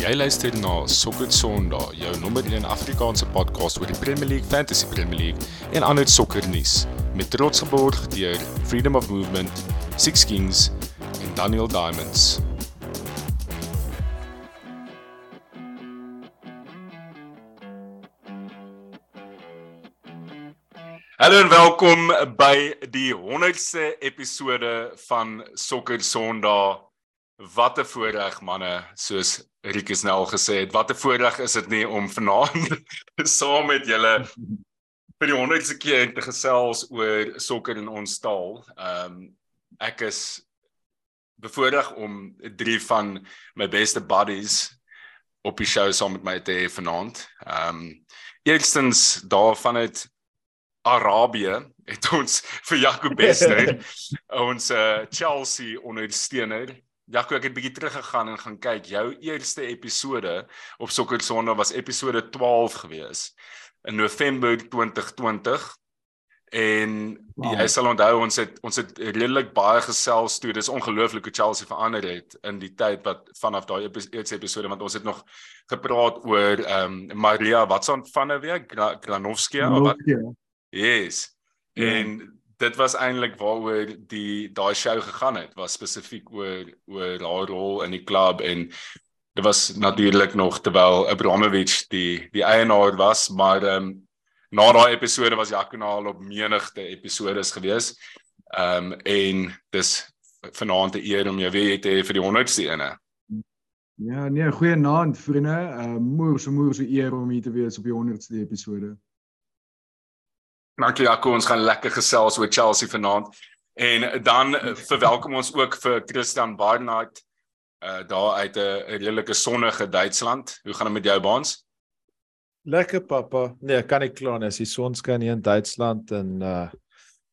Jy luister na Sokker Sondag, jou nommer 1 Afrikaanse podcast oor die Premier League, Fantasy Premier League en ander sokkernuus met trots geborg deur Freedom of Movement, Six Kings en Daniel Diamonds. Hallo en welkom by die 100ste episode van Sokker Sondag. Wat 'n voorreg manne, soos Rikus nou al gesê het. Wat 'n voorreg is dit nie om vanaand saam met julle vir die 100ste keer te gesels oor sokker in ons taal. Ehm um, ek is bevoorreg om drie van my beste buddies op die show saam met my te hê vanaand. Ehm um, eerstens daarvan het Arabië het ons vir Jaco Bester ons uh, Chelsea ondersteuner. Jaco ek het bietjie teruggegaan en gaan kyk. Jou eerste episode op Sokker Sondag was episode 12 gewees in November 2020. En wow. jy sal onthou ons het ons het redelik baie gesels toe. Dis ongelooflik hoe Chelsea verander het in die tyd wat vanaf daai eerste episode want ons het nog gepraat oor ehm um, Maria Watson van der Week, Granovsky of wat? Yes. Ja. En dit was eintlik waaroor die daai show gegaan het, was spesifiek oor oor haar rol in die klub en dit was natuurlik nog terwyl Abramovich die die eienaar was, maar ehm um, na daai episode was Jakuna al op menigte episodes gewees. Ehm um, en dis vanaand 'n eer om jou weer te hê vir die 100ste ene. Ja, nee, goeie aand vriende. Ehm uh, moer so moer so eer om hier te wees op die 100ste episode. Dankie Jaco, ons gaan lekker gesels oor Chelsea vanaand. En dan verwelkom ons ook vir Christian Barnard uh daar uit 'n redelike sonnige Duitsland. Hoe gaan dit met jou baans? Lekker pappa. Nee, kan nie kla nie. As die son skyn hier in Duitsland en uh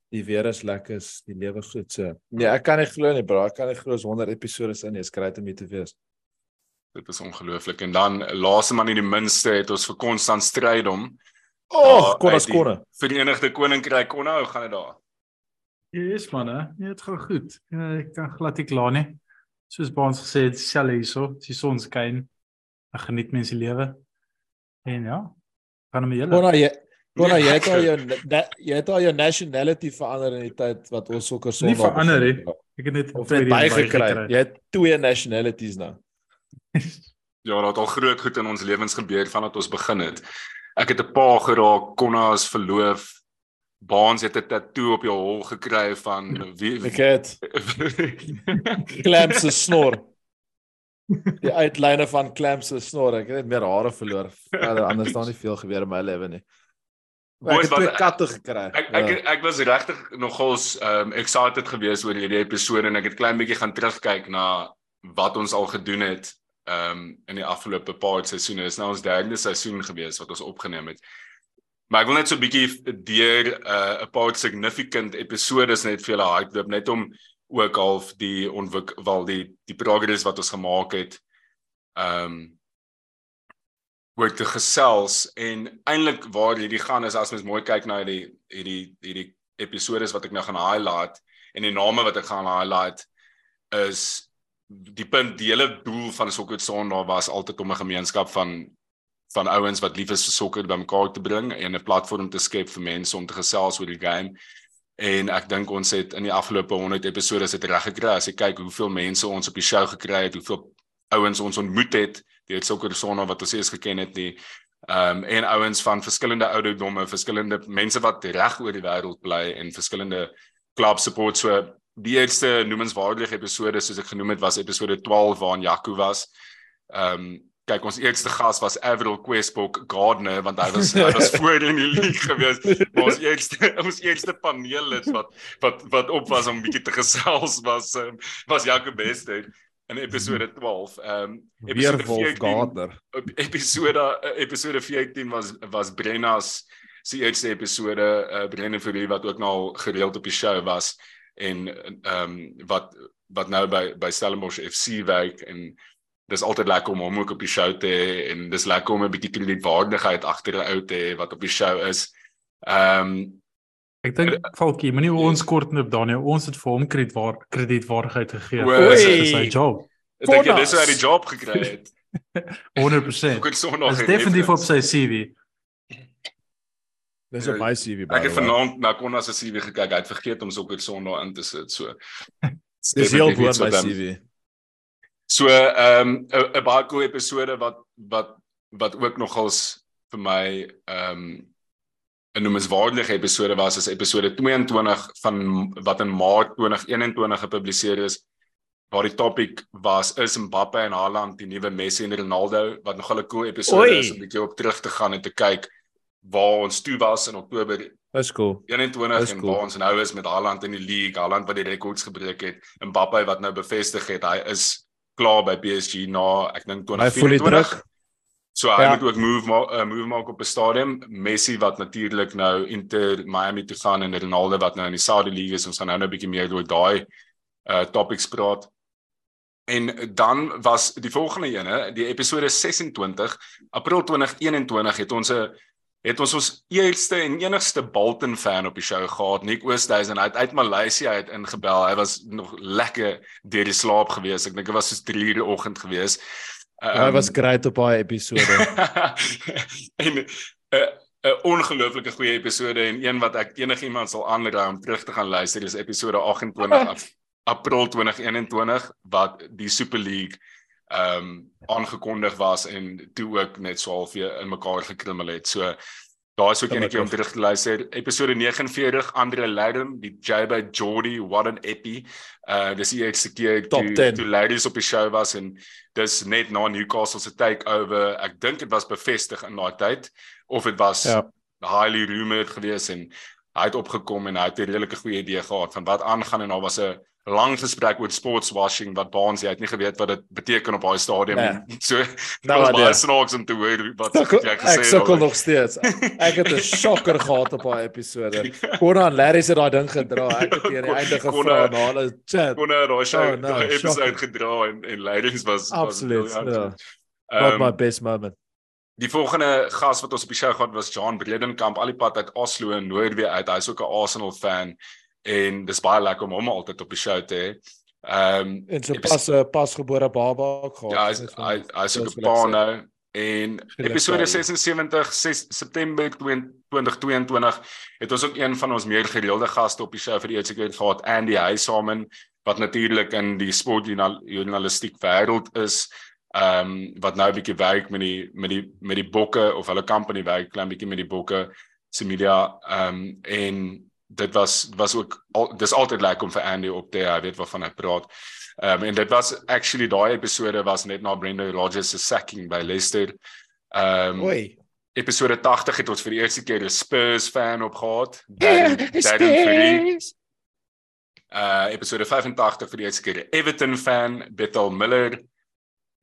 die weer is lekker, is die lewe goed so. Nee, ek kan nie glo nie, bro. Ek kan nie glo as 100 episode is in. Dis great om hier te wees. Dit is ongelooflik. En dan laaste maar nie die minste het ons vir Konstant stryd om. Oh, Konna skorre. Verenigde Koninkryk Konna, hoe gaan dit daar? Yes man, hè. Nee, dit gaan goed. Ja, ek kan glad nie kla nie. Soos by ons gesê het, sel hierso, die son skyn. Ek geniet mense lewe. En ja, gaan met julle. Konna, jy Konna, jy het al jou jy het al jou nationality verander in die tyd wat ons sokker son. Nie verander nie. Ek het net twee bygekry. Jy het twee nationalities nou. ja, dat al groot goed in ons lewens gebeur vandat ons begin het ek het 'n pa geraak, Konna is verloof. Baans het 'n tatoe op jou hol gekry van wie ek het Clamps se snor. Die uitlyne van Clamps se snor. Ek het net meer hare verloor. Anders staan nie veel gebeur in my lewe nie. Ek het twee katte gekry. Ek ek ek, ek was regtig nogals um excited geweest oor hierdie episode en ek het klein bietjie gaan terugkyk na wat ons al gedoen het ehm um, in die afgelope paar seisoene. Dit is nou ons derde seisoen gewees wat ons opgeneem het. Maar ek wil net so 'n bietjie deur uh, 'n uh, paar significant episodes net vir julle hardloop net om ook half die ontwikkel die die progress wat ons gemaak het ehm um, word te gesels en eintlik waar hierdie gaan is as mens mooi kyk na hierdie hierdie hierdie episodes wat ek nou gaan highlight en die name wat ek gaan highlight is die punt die hele doel van sokker sondag was altyd om 'n gemeenskap van van ouens wat lief is vir sokker bymekaar te bring en 'n platform te skep vir mense om te gesels oor die game. En ek dink ons het in die afgelope 100 episode dit reg gekry. As jy kyk hoeveel mense ons op die show gekry het, hoeveel ouens ons ontmoet het, deur sokker sondag wat ons eers geken het nie. Ehm um, en ouens van verskillende ouderdomme, verskillende mense wat reg oor die wêreld bly en verskillende club support so die eerste noemenswaardige episode soos ek genoem het was episode 12 waarin Jaco was. Ehm um, kyk ons eerste gas was Avril Questbook Gardner want hy was hy was voor in die league gewees. Maar ons eerste ons eerste paneellid wat wat wat op was om bietjie te gesels was um, was Jaco Beste in episode 12. Ehm um, episode 14 Gardner. Episode episode 14 was was Brenna's se eerste episode uh, Brenna vir wie wat ook nou gereeld op die show was en ehm um, wat wat nou by by Stellenbosch FC werk en dis altyd lekker om hom ook op die show te hê en dis lekker om 'n bietjie kredietwaardigheid agter 'n ou te hê wat op die show is. Ehm um, ek dink Falkie, moenie ons kort loop Daniel, ons het vir hom kredietwaar kredietwaardigheid gegee vir sy job. Ek dink dis hoe hy die job gekry het. 100%. Ek het Sondag Dis en definitief op sy CV. Dis op my CV by Ek het vanaand na Konna se CV gekyk. Hy het vergeet om Sokker Sondag in te sit. So. Dis heel my wat hom- CV. So ehm 'n 'n baie cool episode wat wat wat ook nogals vir my ehm 'n noemenswaardige episode was is episode 22 van wat in Maart 2021 gepubliseer is waar die topik was is Mbappe en Haaland die nuwe Messi en Ronaldo wat nogal 'n cool episode Oei. is om 'n bietjie op terug te gaan en te kyk waar ons toe was in Oktober Dis cool. 21 Dis en cool. waar ons nou is met Haaland in die league, Haaland wat die rekords gebreek het, Mbappe wat nou bevestig het hy is klaar by PSG na ek dink Hy voel die 2024. druk. So hy Ja. moet ook move maak uh, move maak op 'n stadium. Messi wat natuurlik nou Inter Miami toe gaan en Ronaldo wat nou in die Saudi League is. Ons gaan nou 'n bietjie meer oor daai uh topics praat. En dan was die volgende ene, die episode 26 April 2021 het ons 'n het ons ons eerste en enigste Bolton fan op die show gehad, Nick Oosthuizen. Hy het uit Maleisië uit ingebel. Hy was nog lekker deur die slaap gewees. Ek dink dit was soos 3 uur die oggend gewees. Ja, Hy was great op daai episode. en 'n 'n ongelooflike goeie episode en een wat ek enigiemand sal aanraai om terug te gaan luister is episode 28 af, April 2021 wat die Super League ehm um, aangekondig was en toe ook net so half weer in mekaar gekrummel het. So daar is ook enetjie om terug te luister. Episode 49 Andre Lerm, die Jayba Jordy, what an epi. Uh dis die eerste keer toe 10. toe ladies op die show was en dis net na Newcastle se takeover. Ek dink dit was bevestig in daai tyd of dit was Ja. highly rumored geweest en hy het opgekom en hy het 'n redelike goeie idee gehad van wat aangaan en daar was 'n lang gesprek oor sports washing wat Baans hy het nie geweet wat dit beteken op daai stadium Nee. en so Nou, nou was baie snaaks om te hoor wat Sukkel, jy gesê ek sukkel het. nog steeds. Ek het 'n shocker gehad op daai episode. Konna en Larry het daai ding gedra. Ek het teen die einde gevra na hulle chat. nou daai show Oh, no, daai episode gedra en en ladies was Absoluut. Ja. Ehm, Not my best moment. Die volgende gas wat ons op die show gehad was John Bredenkamp, al die pad uit Oslo in Noordwee uit. Hy's ook 'n Arsenal fan en dis baie lekker om hom altyd op die show te hê. Ehm En so pas 'n pasgebore baba gehad. ja, hy's hy hy's ook 'n pa nou en episode daai. 76 6 September 2022 het ons ook een van ons meer gereelde gaste op die show vir die eerste keer gehad, Andy Huysamen wat natuurlik in die sportjournalistiek wêreld is. Ehm um, wat nou 'n bietjie werk met die met die met die bokke of hulle company werk klein bietjie met die bokke se media ehm um, en dit was was ook al, dis altyd lekker om vir Andy op te hy weet waarvan hy praat. Ehm um, en dit was actually daai episode was net na Brendan Rodgers se sacking by Leicester. Ehm um, Oei. episode 80 het ons vir die eerste keer 'n Spurs fan op gehad. Darren Darren Free. Uh episode 85 vir die eerste keer 'n Everton fan, Bethel Miller.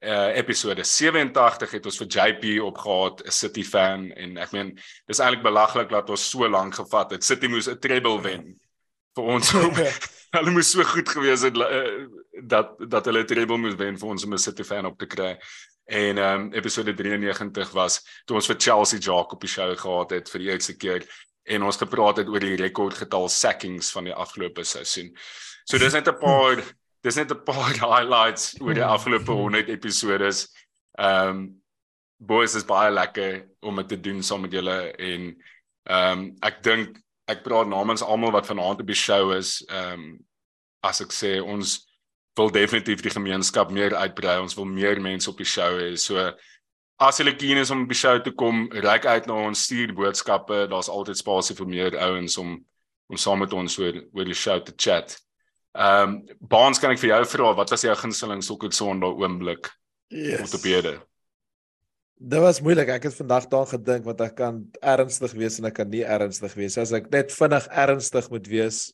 Uh episode 87 het ons vir JP opgehaat, 'n City fan en ek meen dis eintlik belaglik dat ons so lank gevat het. City moes 'n treble wen vir ons. hulle moes so goed gewees het uh, dat dat hulle 'n treble moes wen vir ons om 'n City fan op te kry. En ehm um, episode 93 was toe ons vir Chelsea Jock op die show gehad het vir die eerste keer en ons gepraat het oor die rekordgetal sackings van die afgelope seisoen. So dis net 'n paar dis net 'n paar highlights oor die afgelope 100 episodes. Ehm um, boys is baie lekker om dit te doen saam met julle en ehm um, ek dink ek praat namens almal wat vanaand op die show is. Ehm um, as ek sê ons wil definitief die gemeenskap meer uitbrei. Ons wil meer mense op die show hê. So as julle keen is om op die show te kom, reik uit na ons stuur boodskappe. Daar's altyd spasie vir meer ouens om om saam met ons oor oor die show te chat. Ehm um, Baans kan ek vir jou vra wat was jou gunsteling sokker Sondag oomblik Yes. ortopede? Dit was moeilik. Ek het vandag daaraan gedink want ek kan ernstig wees en ek kan nie ernstig wees. As ek net vinnig ernstig moet wees,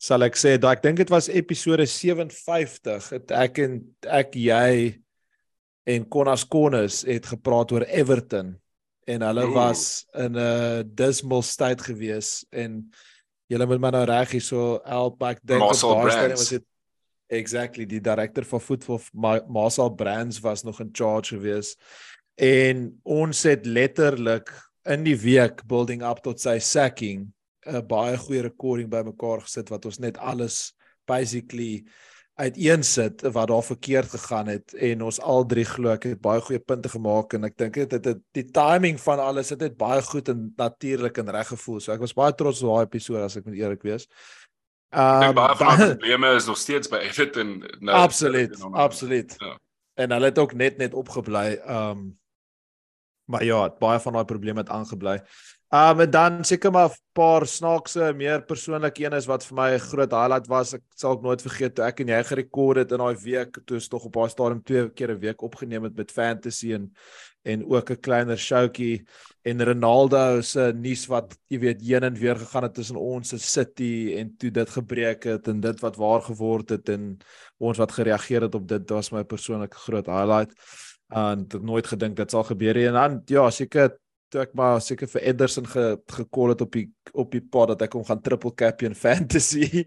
sal ek sê dat ek dink dit was episode 57 het ek en ek jy en Konas Konus het gepraat oor Everton en hulle Oeh. was in 'n dismal state gewees en julle moet my nou reg hierso help ek dink op Brands. was dit exactly die director van voetbal Ma Marcel Brands was nog in charge gewees en ons het letterlik in die week building up tot sy sacking 'n baie goeie recording bymekaar gesit wat ons net alles basically uiteensit wat daar verkeerd gegaan het en ons al drie glo ek het baie goeie punte gemaak en ek dink dit het, het die timing van alles het net baie goed en natuurlik en reg gevoel. So ek was baie trots op daai episode as ek moet eerlik wees. Ek dink Um, baie van die probleme is nog steeds by Everton nou. absoluut, nou, absoluut. Ja. En hulle het ook net net opgebly. Um maar ja, baie van daai probleme het aangebly. Um en dan seker maar 'n paar snaakse, meer persoonlike een is wat vir my 'n groot highlight was. Ek sal ook nooit vergeet toe ek en jy gerekord het in daai week toe ons tog op daai stadium twee keer 'n week opgeneem het met fantasy en en ook 'n kleiner showtjie. En Ronaldo se nuus wat jy weet heen en weer gegaan het tussen ons en City en toe dit gebreek het en dit wat waar geword het en ons wat gereageer het op dit dit was my persoonlike groot highlight. En ek het nooit gedink dit sal gebeur nie. En dan ja seker toe ek maar seker vir Ederson ge gekol het op die op die pad dat ek hom gaan triple captain fantasy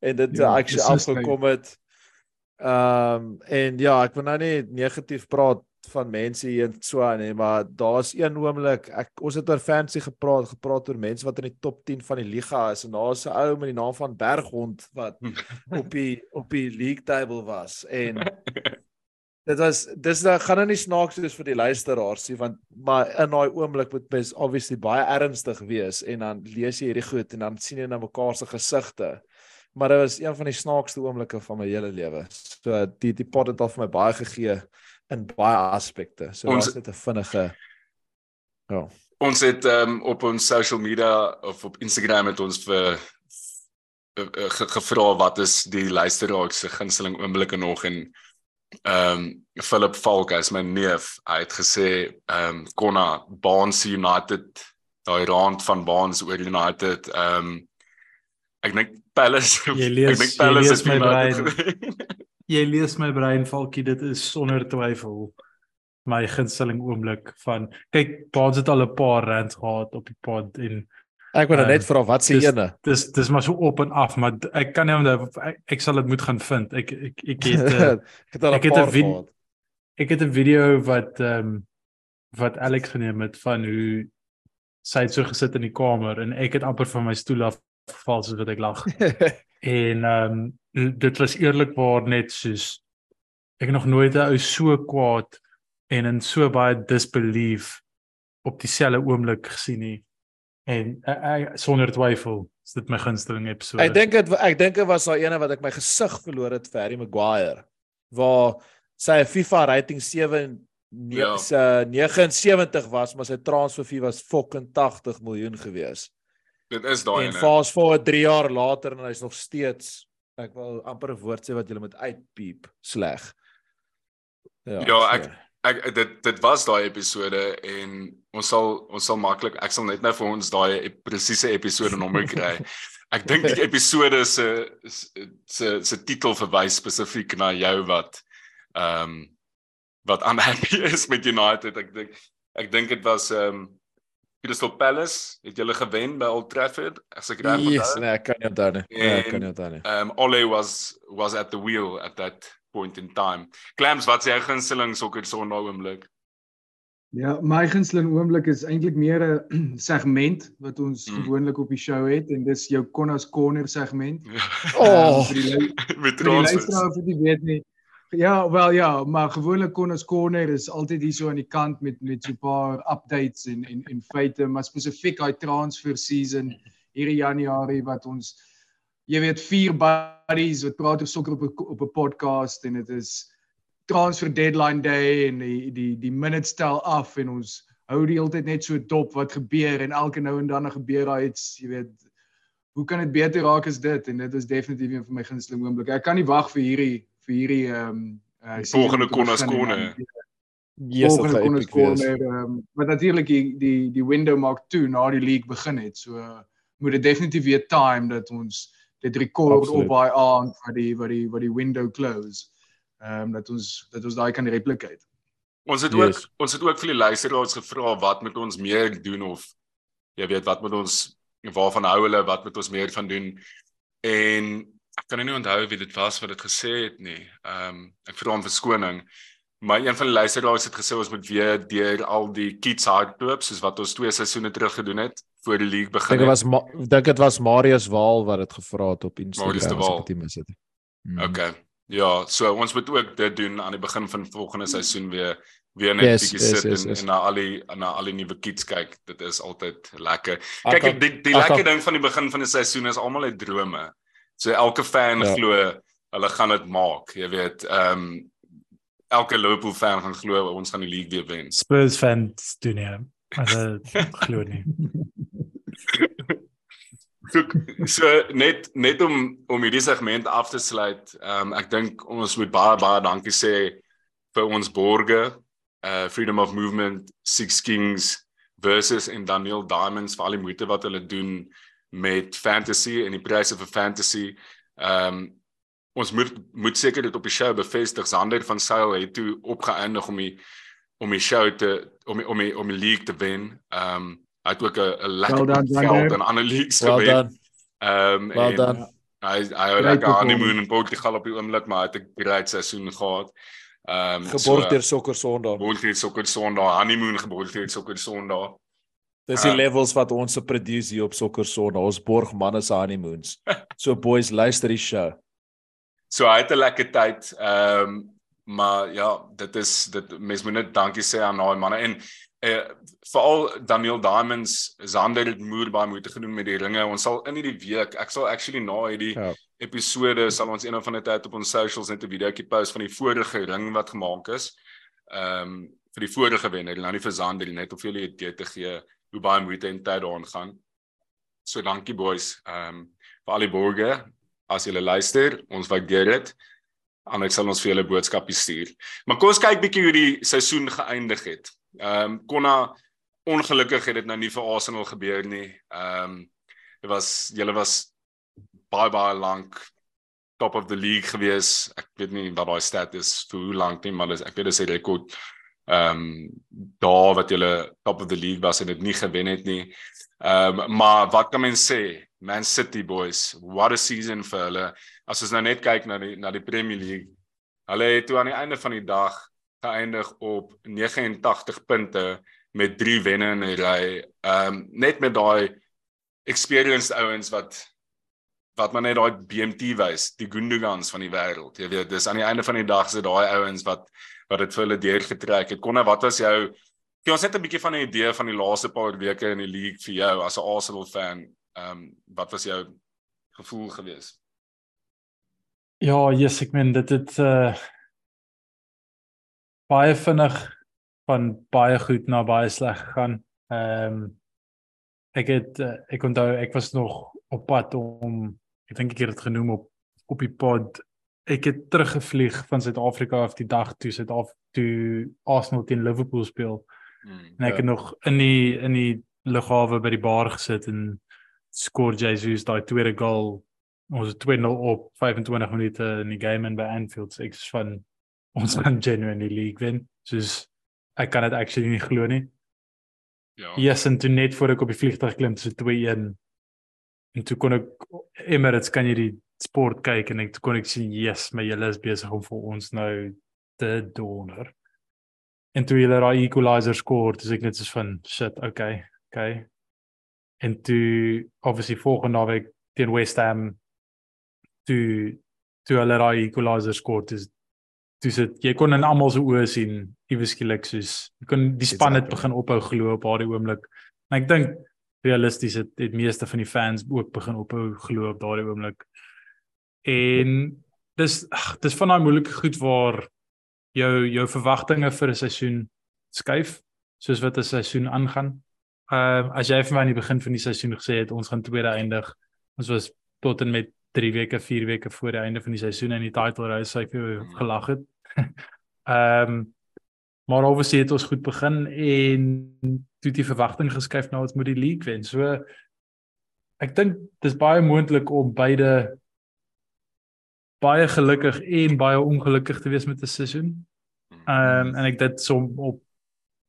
en dit Ja, actually beslis, afgekom het. Ehm um, en ja, ek wil nou nie negatief praat van mense hier en so aan nie, maar daar's een oomblik ek ons het oor fantasy gepraat, gepraat oor mense wat in die top 10 van die liga is en daar's 'n ou met die naam van Berghond wat op die op die league table was en dit was dis nou gaan nou nie snaaks wees vir die luisteraars nie want maar in daai oomblik moet mens obviously baie ernstig wees en dan lees jy hierdie goed en dan sien jy na mekaar se gesigte. Maar dit was een van die snaakste oomblikke van my hele lewe. So die die pot het al vir my baie gegee in baie aspekte. So Ons- net 'n vinnige Ja. Ons het um, op ons social media of op Instagram het ons vir uh, uh, ge, gevra wat is die luisteraar se gunsteling oomblikke nog en ehm um, Philip Falk as my neef, hy het gesê ehm um, Konna Barnes United daai rand van Barnes oor United ehm um, ek dink Palace lees- ek dink Palace het my United. Jy lees my brein valkie, dit is sonder twyfel my gunsteling oomblik van kyk, Paats het al 'n paar rants gehad op die pod en Ek wil nou Ehm, net vra wat se ene? dis dis maar so op en af, maar ek kan nie onthou ek, ek sal dit moet gaan vind. Ek ek ek het uh, ek het al 'n paar gehad. ek het 'n video wat ehm um, wat Alex geneem het van hoe sy het so gesit in die kamer en ek het amper van my stoel af geval soos wat ek lag. En ehm um, dit was eerlikwaar net soos ek nog nooit 'n ou so kwaad en in so baie disbelief op dieselfde oomblik gesien nie. En uh, uh, sonder twyfel is dit my gunsteling episode. Ek dink dit ek dink dit was daai ene wat ek my gesig verloor het vir Harry Maguire waar sy FIFA rating 7 Ja. se 79 was, maar sy transfer fee was fucking 80 miljoen gewees. Dit is daai En fast forward 3 jaar later en hy's nog steeds ek wil amper 'n woord sê wat jy moet uitpiep sleg. Ja, so. ek- Ek dit dit was daai episode en ons sal ons sal maklik ek sal net nou vir ons daai presiese episode nommer kry. Ek dink die episode se se se titel verwys spesifiek na jou wat ehm um, wat unhappy is met United. Ek dink ek dink dit was ehm um, Crystal Palace het julle gewen by Old Trafford as ek reg Yes, onthou. nee, ek kan nie onthou nie. Nee, ek kan nie onthou nie. Um Ole was was at the wheel at that point in time. Clams, wat is jou gunsteling sokker Sondag oomblik? Ja, my gunsteling oomblik is eintlik meer 'n segment wat ons Mm. gewoonlik op die show het en dis jou Konnas Corner segment. Oh, Ehm, vir die lu- met vir die transfers. luisteraar of dit weet nie. Ja, wel ja, maar gewoonlik Konnas Corner is altyd hier so aan die kant met met so 'n paar updates en en en feite, maar spesifiek daai transfer season hierdie Januarie wat ons jy weet vier buddies wat praat oor sokker op 'n op 'n podcast en dit is transfer deadline day en die die die minutes tel af en ons hou die hele tyd net so dop wat gebeur en elke nou en dan gebeur daar iets, jy weet hoe kan dit beter raak as dit en dit is definitief een van my gunsteling oomblikke. Ek kan nie wag vir hierdie vir hierdie ehm um, uh, Volgende Konnas Corner. yes, volgende Konnas. Corner ehm um, wat natuurlik die die die window maak toe na die league begin het. So uh, moet dit definitief weer time dat ons dit rekord Absoluut. op daai aand wat die wat die wat die window close. Ehm um, dat ons dat ons daai kan replicate. Ons het Yes. ook ons het ook vir die luisteraars gevra wat moet ons meer doen of jy weet wat moet ons waarvan hou hulle wat moet ons meer van doen en ek kan nie onthou wie dit was wat dit gesê het nie. Ehm um, ek vra om verskoning. Maar een van die luisteraars het gesê ons moet weer deur al die kids hardloop soos wat ons twee seisoene terug gedoen het voor die league Ek begin dink dit was dink dit was Marius Waal wat dit gevra het op Instagram. As ek dit mis het. Mm. Okay. ja, so ons moet ook dit doen aan die begin van volgende seisoen weer weer net Yes, bietjie yes, sit yes, yes. en na al die na al die nuwe kids kyk. Dit is altyd lekker. Ek Kyk, kan- die die ek lekker ding van die begin van die seisoen is almal het drome. So elke fan Ja. glo hulle gaan dit maak, jy weet. Ehm um, elke Liverpool fan gaan glo ons gaan die league weer wen. Spurs fans doen nie. Hulle glo nie. So, so net net om om hierdie segment af te sluit. Ehm um, ek dink ons moet baie baie dankie sê vir ons borge, uh Freedom of Movement, Six Kings versus en Daniel Diamonds vir al die moeite wat hulle doen met fantasy en die pryse vir fantasy. Ehm um, ons moet moet seker dit op die show bevestig. Sander van Sail het toe opgeëindig om die om die show te om die, om die, om die league te wen. Ehm um, hy het ook 'n 'n lekker Well done, Sander. in ander leagues Well gewen. done. Ehm Well en done. Hy hy het lekker performance. honeymoon in Portugal op die oomblik, maar hy het 'n great seisoen gehad. Ehm um, Geborg deur Sokker Sondag. Borgteer sokker Sondag, honeymoon geborgteer sokker Sondag. Dis die Ah. levels wat ons se produce hier op Sokker Sondag. Ons borg manne se honeymoons. So boys, luister die show. So hy het 'n lekker tyd. Ehm um, maar ja, dit is dit mens moet net dankie sê aan daai manne en eh veral Daniel Diamonds, Zander het moer baie moeite gedoen met die ringe. Ons sal in hierdie week, ek sal actually na hierdie Ja. episode sal ons een of ander tyd op ons socials net 'n videoetjie post van die vorige ring wat gemaak is. Ehm um, vir die vorige wenner, nou nie vir Zander nie, net om vir julle 'n idee te gee hoe baie moeite en tyd daarin gaan. So dankie boys. Ehm um, vir al die borge as julle luister, ons waardeer dit. Anders sal ons vir julle boodskappe stuur. Maar kom ons kyk bietjie hoe die seisoen geëindig het. Ehm um, Konna ongelukkig het dit nou nie vir Arsenal gebeur nie. Ehm um, dit was julle was baie baie lank top of the league gewees. Ek weet nie wat daai stat is vir hoe lank nie, maar dis ek weet dis 'n rekord ehm um, daar wat julle top of the league was en dit nie gewen het nie. Ehm um, maar wat kan mens sê? Man City boys, what a season vir hulle. As ons nou net kyk na die na die Premier League. Hulle het toe aan die einde van die dag geëindig op 89 punte met 3 wenne in 'n ry. Ehm um, net met daai experienced ouens wat wat maar net daai BMT wys, die Gundogans van die wêreld. Jy weet, dis aan die einde van die dag se daai ouens wat wat dit vir hulle deurgetrek het. Konne, wat was jou Gee ons net 'n bietjie van 'n idee van die laaste paar weke in die league vir jou as 'n Arsenal fan. Ehm um, wat was jou gevoel gewees? Ja, yes, ek meen dit het uh baie vinnig van baie goed na baie sleg gegaan. Ehm um, ek het uh, ek onthou ek was nog op pad om ek dink ek het dit genoem op op die pod. Ek het teruggevlieg van Suid-Afrika af die dag toe Suid-Af toe Arsenal teen Liverpool speel. Hmm. En ek Ja. het nog in die in die lughawe by die bar gesit en skoor Jesus daai tweede goal. Ons het 2-0 op 25 minute in die game in by Anfield. So ek is van ons gaan genuinely league wen. Soos ek kan dit actually nie glo nie. Ja. Yes, en toe net voor ek op die vliegtuig klim so 2-1. En toe kon ek Emirates kan jy die sport kyk en ek kon ek sien yes, maar julle is besig om vir ons nou te donder. En toe hulle daai equalizer score, dis ek net soos van shit, okay, okay. En toe obviously volgende naweek teen West Ham toe toe hulle daai equalizer score, dis dis dit jy kon in almal se oë sien iewes skielik soos jy kon die span het happening. begin ophou glo op daardie oomblik. En ek dink realisties het het meeste van die fans ook begin ophou glo op daardie oomblik. En dis ag dis van daai moeilike goed waar jou jou verwagtinge vir 'n seisoen skuif soos wat 'n seisoen aangaan. Ehm uh, as jy vir my aan die begin van die seisoen gesê het ons gaan tweede eindig, ons was tot en met 3 weke, 4 weke voor die einde van die seisoen in die title race, so ek vir gelag het. Ehm um, maar obviously het ons goed begin en toe die verwagting geskuif na ons moet die league wen. So ek dink dis baie moontlik om beide baie gelukkig en baie ongelukkig te wees met 'n seisoen. Ehm um, en ek dit som op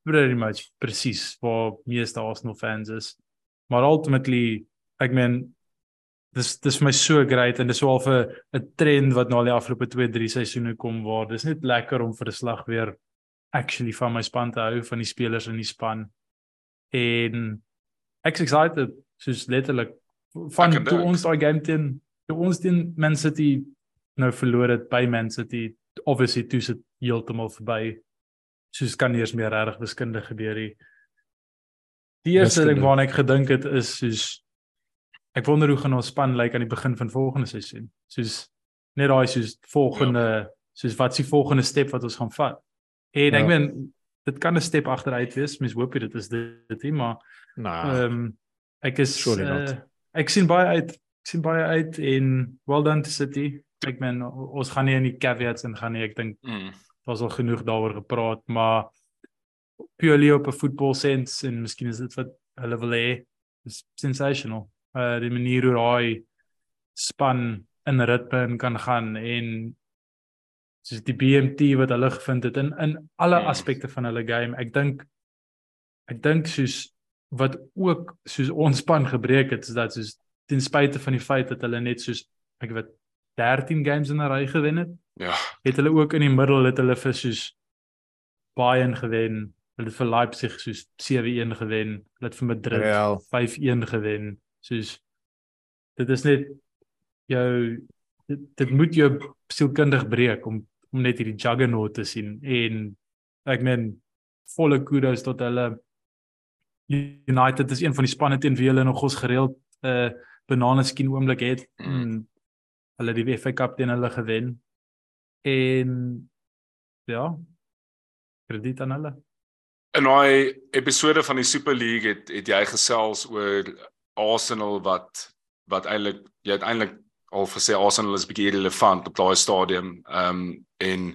pretty much presies waar meeste Arsenal fans is. Maar ultimately ek meen dis dis my so great en dis so al vir 'n trend wat nou al die afgelope 2, 3 seisoene kom waar dis net lekker om vir 'n slag weer actually van my span te hou van die spelers in die span. En ek's excited soos letterlik van toe ons daai game teen toe ons teen Man City nou verloor dit by Man City obviously toe sit heeltemal verby. Soos kan nie eens meer regtig wiskunde gebeur nie. Die eerste ding waarna ek gedink het is soos ek wonder hoe gaan ons span lyk aan die begin van volgende seisoen? Soos net daai soos volgende ja. soos wat is die volgende stap wat ons gaan vat? En Ja. ek meen dit kan 'n stap agteruit wees mens hoop jy dit is dit nie maar Nou, Ehm um, ek is uh, ek sien baie uit ek sien baie uit en well done to City. Ek meen o- ons gaan nie in die caveats en gaan nie. Ek dink Mm. daar's al genoeg daaroor gepraat, maar purely op 'n voetbal sense en miskien is dit wat hulle wil hê. Is sensational. Uh die manier hoe daai span in ritme in kan gaan en soos die BMT wat hulle gevind het in in alle Mm. aspekte van hulle game. Ek dink ek dink soos wat ook soos ons span gebreek het is dat soos ten spyte van die feit dat hulle net soos ek weet 13 games in 'n ry gewen het, Ja. het hulle ook in die middel het hulle vir soos Bayern gewen. Hulle het vir Leipzig soos 7-1 gewen. Hulle het vir Madrid Real. 5-1 gewen. Soos dit is net jou dit, dit moet jou sielkundig breek om om net hierdie juggernaut te sien en ek meen volle kudos tot hulle United is een van die spanne teen wie hulle nog ons gereeld 'n uh, bananeskien oomblik het. Mm. Hulle het die FA Cup teen hulle gewen. En ja, krediet aan hulle. In daai episode van die Super League het het jy gesels oor Arsenal wat wat eintlik jy het eintlik al gesê Arsenal is bietjie irrelevant op daai stadium. Ehm um, en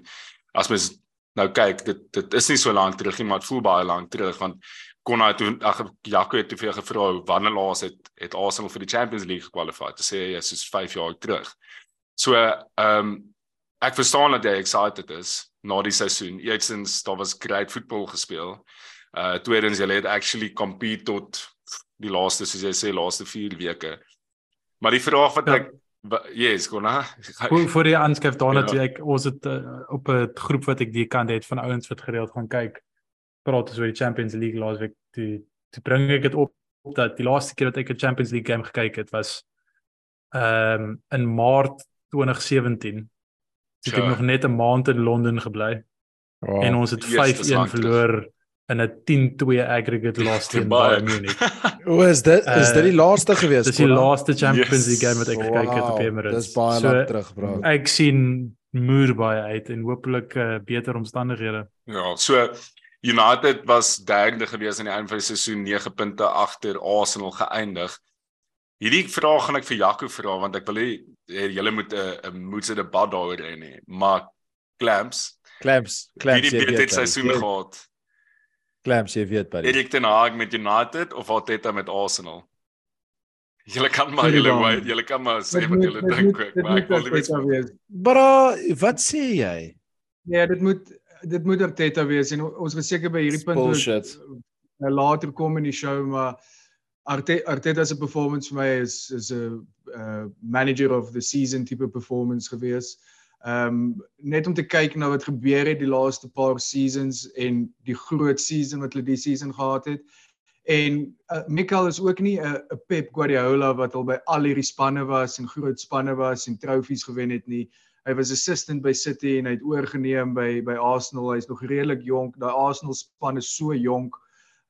as mens nou kyk, dit dit is nie so lank terug nie, maar dit voel baie lank terug want Konrad toe ag Jaco het te veel gevra wanneer laas het het Arsenal vir die Champions League gekwalifiseer. Te sê jy is soos 5 jaar terug. So ehm um, ek verstaan dat jy excited is na die seisoen. Eerstens daar was great voetbal gespeel. Uh tweedens jy het actually compete tot die laaste soos jy sê laaste 4 weke. Maar die vraag wat Ja. ek wa- yes, Kona. Voor voor die aanskryf daarna Ja. toe ek ons het uh, op 'n groep wat ek die kant het van ouens wat gereeld gaan kyk praat ons oor die Champions League laasweek toe toe bring ek dit op dat die laaste keer wat ek 'n Champions League game gekyk het was ehm um, in Maart 2017. Toe het ek nog net 'n maand in Londen gebly wow. en ons het Yes, dis 5-1 lang terug. verloor in 'n 10-2 aggregate loss teen. Bayern Munich. O, is dit is dit die laaste gewees? Dis die laaste Champions Yes. League game wat ek gekyk het op Wow, Emirates. Dis baie So, lank terug, bro. Ek sien muur baie uit en hopelik uh, beter omstandighede. Ja, so United was derde gewees aan die einde van die seisoen 9 punte agter Arsenal geëindig. Hierdie vraag gaan ek vir Jaco vra want ek wil hê julle moet 'n 'n moedse debat daaroor hê nie. Maar Clamps, Clamps, wie Clamps die jy beter weet. seisoen buddy. gehad? Clamps jy weet buddy. Erik ten Hag met United of Arteta met Arsenal? Julle kan maar julle wait, julle kan maar sê wat julle dink maar ek wil nie wees. Bro, wat sê jy? Ja, dit moet dit moet Arteta wees en ons gaan seker by hierdie punt ook, Bullshit. uh, later kom in die show maar Arte, Arteta se performance vir my is is 'n uh, manager of the season tipe performance gewees. Ehm um, net om te kyk na wat gebeur het die laaste paar seasons en die groot season wat hulle die season gehad het. En uh, Mikel is ook nie 'n 'n Pep Guardiola wat al by al hierdie spanne was en groot spanne was en trofees gewen het nie. Hy was assistant by City en hy het oorgeneem by by Arsenal. Hy's nog redelik jonk. Daai Arsenal span is so jonk.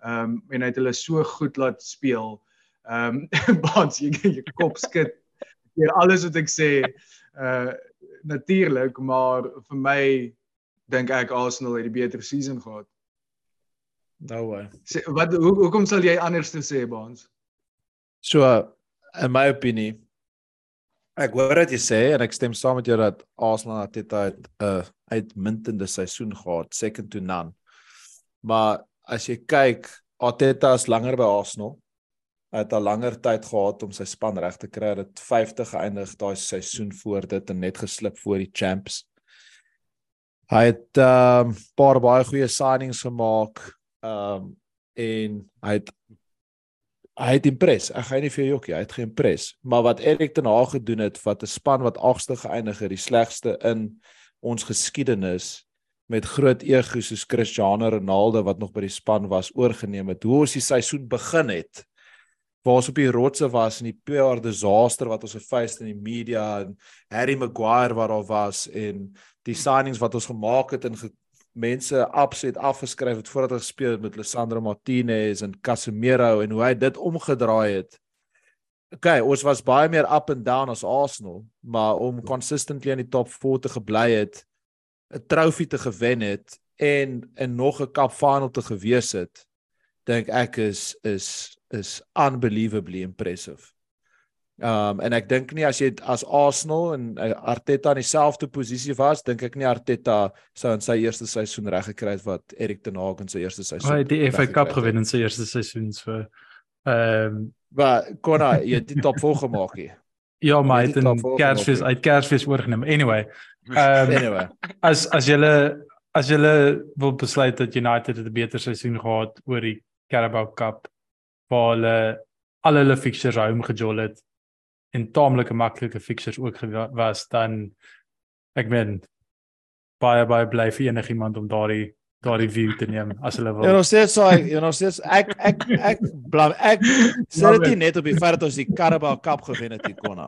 Ehm um, en hy het hulle so goed laat speel. Ehm um, Bans jy jy kop skud deur alles wat ek sê. Uh natuurlik, maar vir my dink ek Arsenal het die beter season gehad. No way. Sê wat hoe hoekom sal jy anders te sê Bans? So in my opinie ek hoor wat jy sê en ek stem saam met jou dat Arsenal Arteta het 'n uh, uitmuntende seisoen gehad, second to none. Maar as jy kyk, Arteta is langer by Arsenal. Hy het al langer tyd gehad om sy span reg te kry. Hy het 50 geëindig daai seisoen voor dit en net geslip voor die champs. Hy het 'n um, paar baie goeie signings gemaak. Um en hy het hy het impres. Ek gaan nie vir jou jokkie, hy het geïmpres. Maar wat Erik ten Hag gedoen het wat 'n span wat 8ste geëindig het, die slegste in ons geskiedenis met groot ego soos Cristiano Ronaldo wat nog by die span was oorgeneem het. Hoe ons die seisoen begin het waar ons op die rotse was en die PR disaster wat ons gefees in die media en Harry Maguire wat daar was en die signings wat ons gemaak het en ge mense absoluut afgeskryf het voordat hy gespeel het met Lisandro Martinez en Casemiro en hoe hy dit omgedraai het. Okay, ons was baie meer up and down as Arsenal, maar om consistently in die top 4 te gebly het, 'n trofee te gewen het en en nog 'n cup final te gewees het, dink ek is is is unbelievably impressive. Um en ek dink nie as jy as Arsenal en uh, Arteta in dieselfde posisie was, dink ek nie Arteta sou in sy eerste seisoen reg gekry het wat Erik ten Hag in sy eerste seisoen. Hy het die FA Cup gewen in sy eerste seisoen so. Ehm um, maar kon hy jy die top 4 gemaak hier. Ja, maar hy het 'n Kersfees uit Kersfees oorgeneem. Anyway. Ehm um, anyway. As as jy as jy wil besluit dat United 'n beter seisoen gehad oor die Carabao Cup, waar hulle al hulle fixtures home gejol het en taamlike maklike fixtures ook was dan ek meen baie baie bly vir enigiemand om daardie daardie view te neem as hulle wil. Ja, ons sê so, jy know, sê ek ek ek blam ek sê dit net op die feit dat ons die Carabao Cup gewen het hier konna.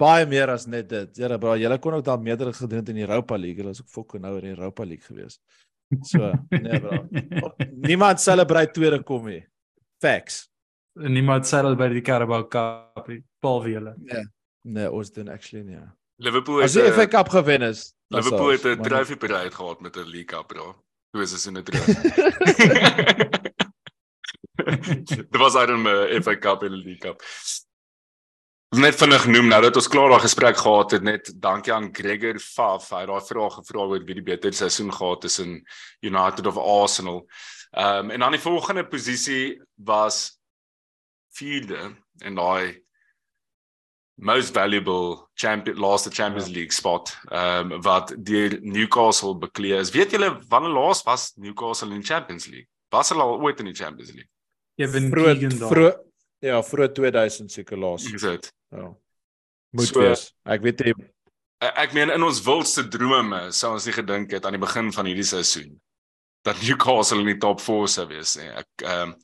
Baie meer as net dit. Ja, bro, julle kon ook dan meerder gedoen het in die Europa League. Hulle was ook fokke nou in die Europa League gewees. So, nee bro. Niemand celebrate tweede kom nie. Facts. Niemand celebrate by die Carabao Cup nie behalwe julle. Nee. Nee, ons doen actually nie. Ja. Liverpool het As die FA Cup gewen is. Liverpool het 'n trofee bereid gehad met 'n League Cup, bro. Hoe is dit in 'n trofee? Dit was uit 'n FA Cup en 'n League Cup. Net vinnig noem nou dat ons klaar daai gesprek gehad het net dankie aan Gregor Faf. Hy het daai vraag gevra oor wie die beter seisoen gehad tussen United of Arsenal. Ehm um, en dan die volgende posisie was vierde en daai most valuable champion last Champions ja. League spot ehm um, wat deur Newcastle beklee is. Weet julle wanneer laas was Newcastle in Champions League? Was hulle al ooit in die Champions League? Ewen Keegan daar. Vro ja, vroeg 2000 seker laas. Is dit? Ja. Moet so, wees. Ek weet jy ek meen in ons wildste drome sou ons nie gedink het aan die begin van hierdie seisoen dat Newcastle in die top 4 sou wees nie. Ek ehm um,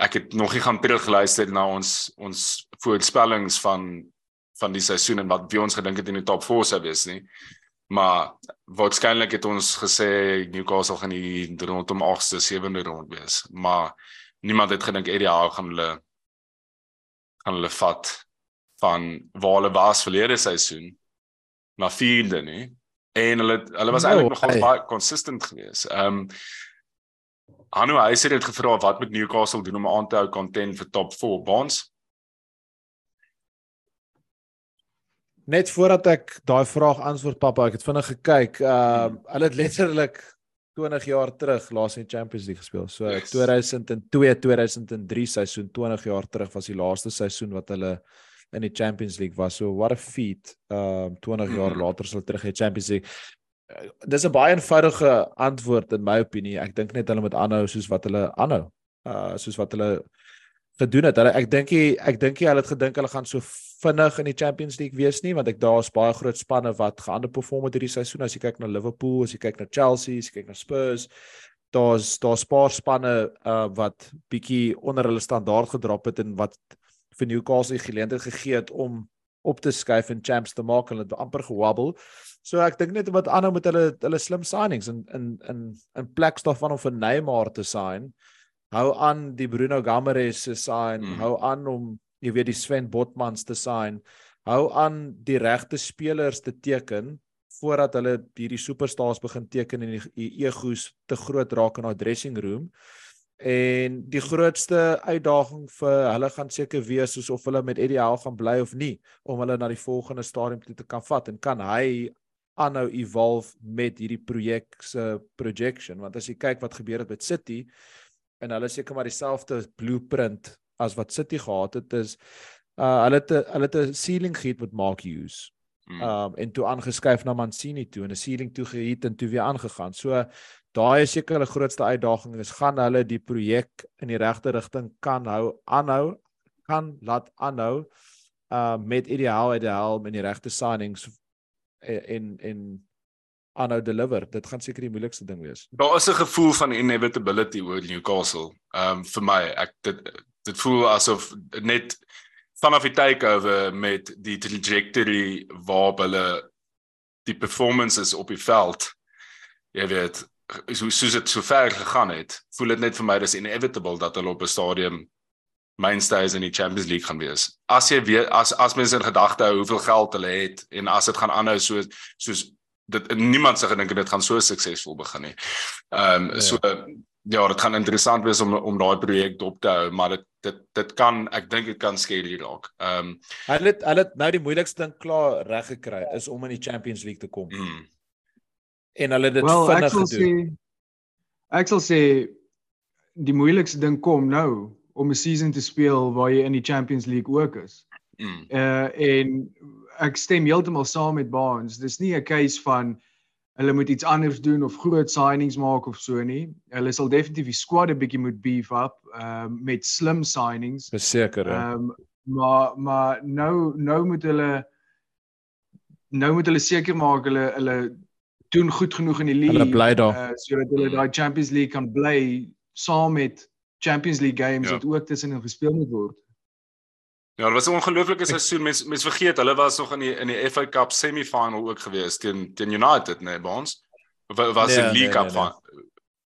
ek het nog nie gaan terugluister na ons ons voorspellings van van die seisoen en wat wie ons gedink het in die top 4 sou wees nie. Maar waarskynlik het ons gesê Newcastle gaan die rondom 8ste, 7de rond wees, maar niemand het gedink Eddie Howe gaan hulle gaan hulle vat van waar hulle was verlede seisoen na vierde nie. En hulle hulle was no, eintlik nogal baie consistent geweest. Ehm um, Anu hy sê dit gevra wat met Newcastle doen om aan te hou content vir top 4 bonds. Net voordat ek daai vraag antwoord pappa, ek het vinnig gekyk. Ehm uh, hulle het letterlik 20 jaar terug laas in Champions League gespeel. So yes. 2002 2003 seisoen 20 jaar terug was die laaste seisoen wat hulle in die Champions League was. So what a feat. Ehm uh, 20 jaar mm. later sal terug in Champions League dis 'n baie eenvoudige antwoord in my opinie. Ek dink net hulle moet aanhou soos wat hulle aanhou. Uh soos wat hulle gedoen het. Hulle ek dink ek dink hulle het gedink hulle gaan so vinnig in die Champions League wees nie, want ek daar's baie groot spanne wat geunderperform het hierdie seisoen. As jy kyk na Liverpool, as jy kyk na Chelsea, as jy kyk na Spurs, daar's daar's paar spanne uh wat bietjie onder hulle standaard gedrop het en wat vir Newcastle geleentheid gegee het om op te skuif en champs te maak en hulle het amper gewobble. So ek dink net wat aanhou met hulle hulle slim signings in in in in plek daarvan om vir Neymar te sign. Hou aan die Bruno Gammares se sign, mm. hou aan om jy weet die Sven Botmans te sign. Hou aan die regte spelers te teken voordat hulle hierdie superstars begin teken en die, egos te groot raak in daai dressing room. En die grootste uitdaging vir hulle gaan seker wees soos of hulle met Eddie Howe gaan bly of nie om hulle na die volgende stadium toe te kan vat en kan hy aanhou evolve met hierdie projek se projection want as jy kyk wat gebeur het met City en hulle seker maar dieselfde blueprint as wat City gehad het is uh hulle het hulle het 'n ceiling gehad met Mark Hughes. Hmm. Um en toe aangeskuif na Mancini toe en 'n ceiling toe gehad en toe weer aangegaan. So daai is seker hulle grootste uitdaging is gaan hulle die projek in die regte rigting kan hou aanhou kan laat aanhou uh met ideaal ideaal met die regte signings en en aanhou deliver. Dit gaan seker die moeilikste ding wees. Daar is 'n gevoel van inevitability oor Newcastle. Um vir my ek dit dit voel asof net vanaf die takeover met die trajectory waar hulle die performances op die veld jy weet so soos dit so ver gegaan het voel dit net vir my dis inevitable dat hulle op 'n stadium mainstays in die Champions League gaan wees. As jy weet as as mense in gedagte hou hoeveel geld hulle het en as dit gaan aanhou so soos dit niemand se gedink dit gaan so suksesvol begin nie. Ehm um, ja. so ja, dit gaan interessant wees om om daai projek dop te hou, maar dit dit dit kan ek dink dit kan scary raak. Ehm um, hulle het hulle het nou die moeilikste ding klaar reg gekry is om in die Champions League te kom. Mm. En hulle het dit well, vinnig gedoen. Sê, ek sal sê die moeilikste ding kom nou om 'n season te speel waar jy in die Champions League ook is. Mm. Uh en ek stem heeltemal saam met Baans. Dis nie 'n case van hulle moet iets anders doen of groot signings maak of so nie. Hulle sal definitief die squad 'n bietjie moet beef up uh met slim signings. Beseker. Ehm um, maar maar nou nou moet hulle nou moet hulle seker maak hulle hulle doen goed genoeg in die league. Hulle bly daar. Uh, sodat hulle daai Champions League kan bly saam met Champions League games ja. wat ook tussen hulle gespeel moet word. Ja, dit was 'n ongelooflike seisoen. Mense mense vergeet, hulle was nog in die in die FA Cup semi-final ook gewees teen teen United, nee, by ons. Of was nee, League nee, Cup nee, nee.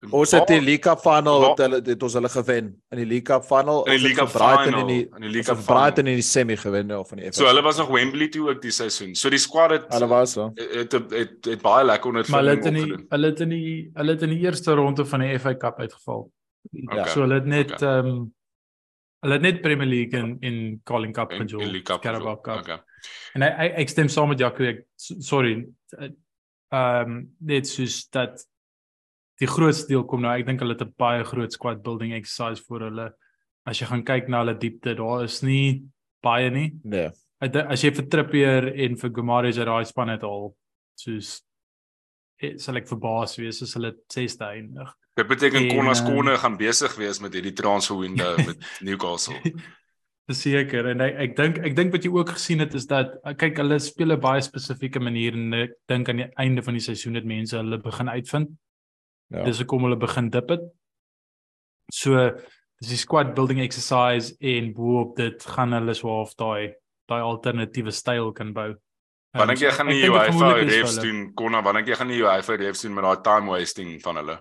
Ons het die League Cup final het hulle het ons hulle gewen in die League Cup final in die League Cup final in die in die League Cup Brighton in die semi gewen of van die FA. So hulle was nog Wembley toe ook die seisoen. So die squad het hulle was so. Het het, het, het baie lekker onder hulle het in die hulle het in die hulle het in die eerste ronde van die FA Cup uitgeval. Ja. So hulle het net ehm okay. um, hulle het net Premier League in in Calling Cup gejou. Carabao Cup. Okay. En ek ek, ek stem saam met Jaco ek sorry. Ehm um, net soos dat die grootste deel kom nou ek dink hulle het 'n baie groot squad building exercise vir hulle. As jy gaan kyk na hulle diepte, daar is nie baie nie. Nee. As jy vir Trippier en vir Gomares uit daai span het al soos sal ek verbaas wees as hulle 6de eindig. Dit beteken Konna Skone uh, gaan besig wees met hierdie transfer window met Newcastle. Seker en ek ek dink ek dink wat jy ook gesien het is dat uh, kyk hulle speel 'n baie spesifieke manier en ek dink aan die einde van die seisoen het mense hulle begin uitvind. Ja. Dis hoekom hulle begin dip het. So dis die squad building exercise en boop dit gaan hulle swaaf daai daai alternatiewe styl kan bou. Wanneer jy gaan nie jou UEFA refs doen Konna, wanneer jy gaan jou UEFA refs doen met daai time wasting van hulle.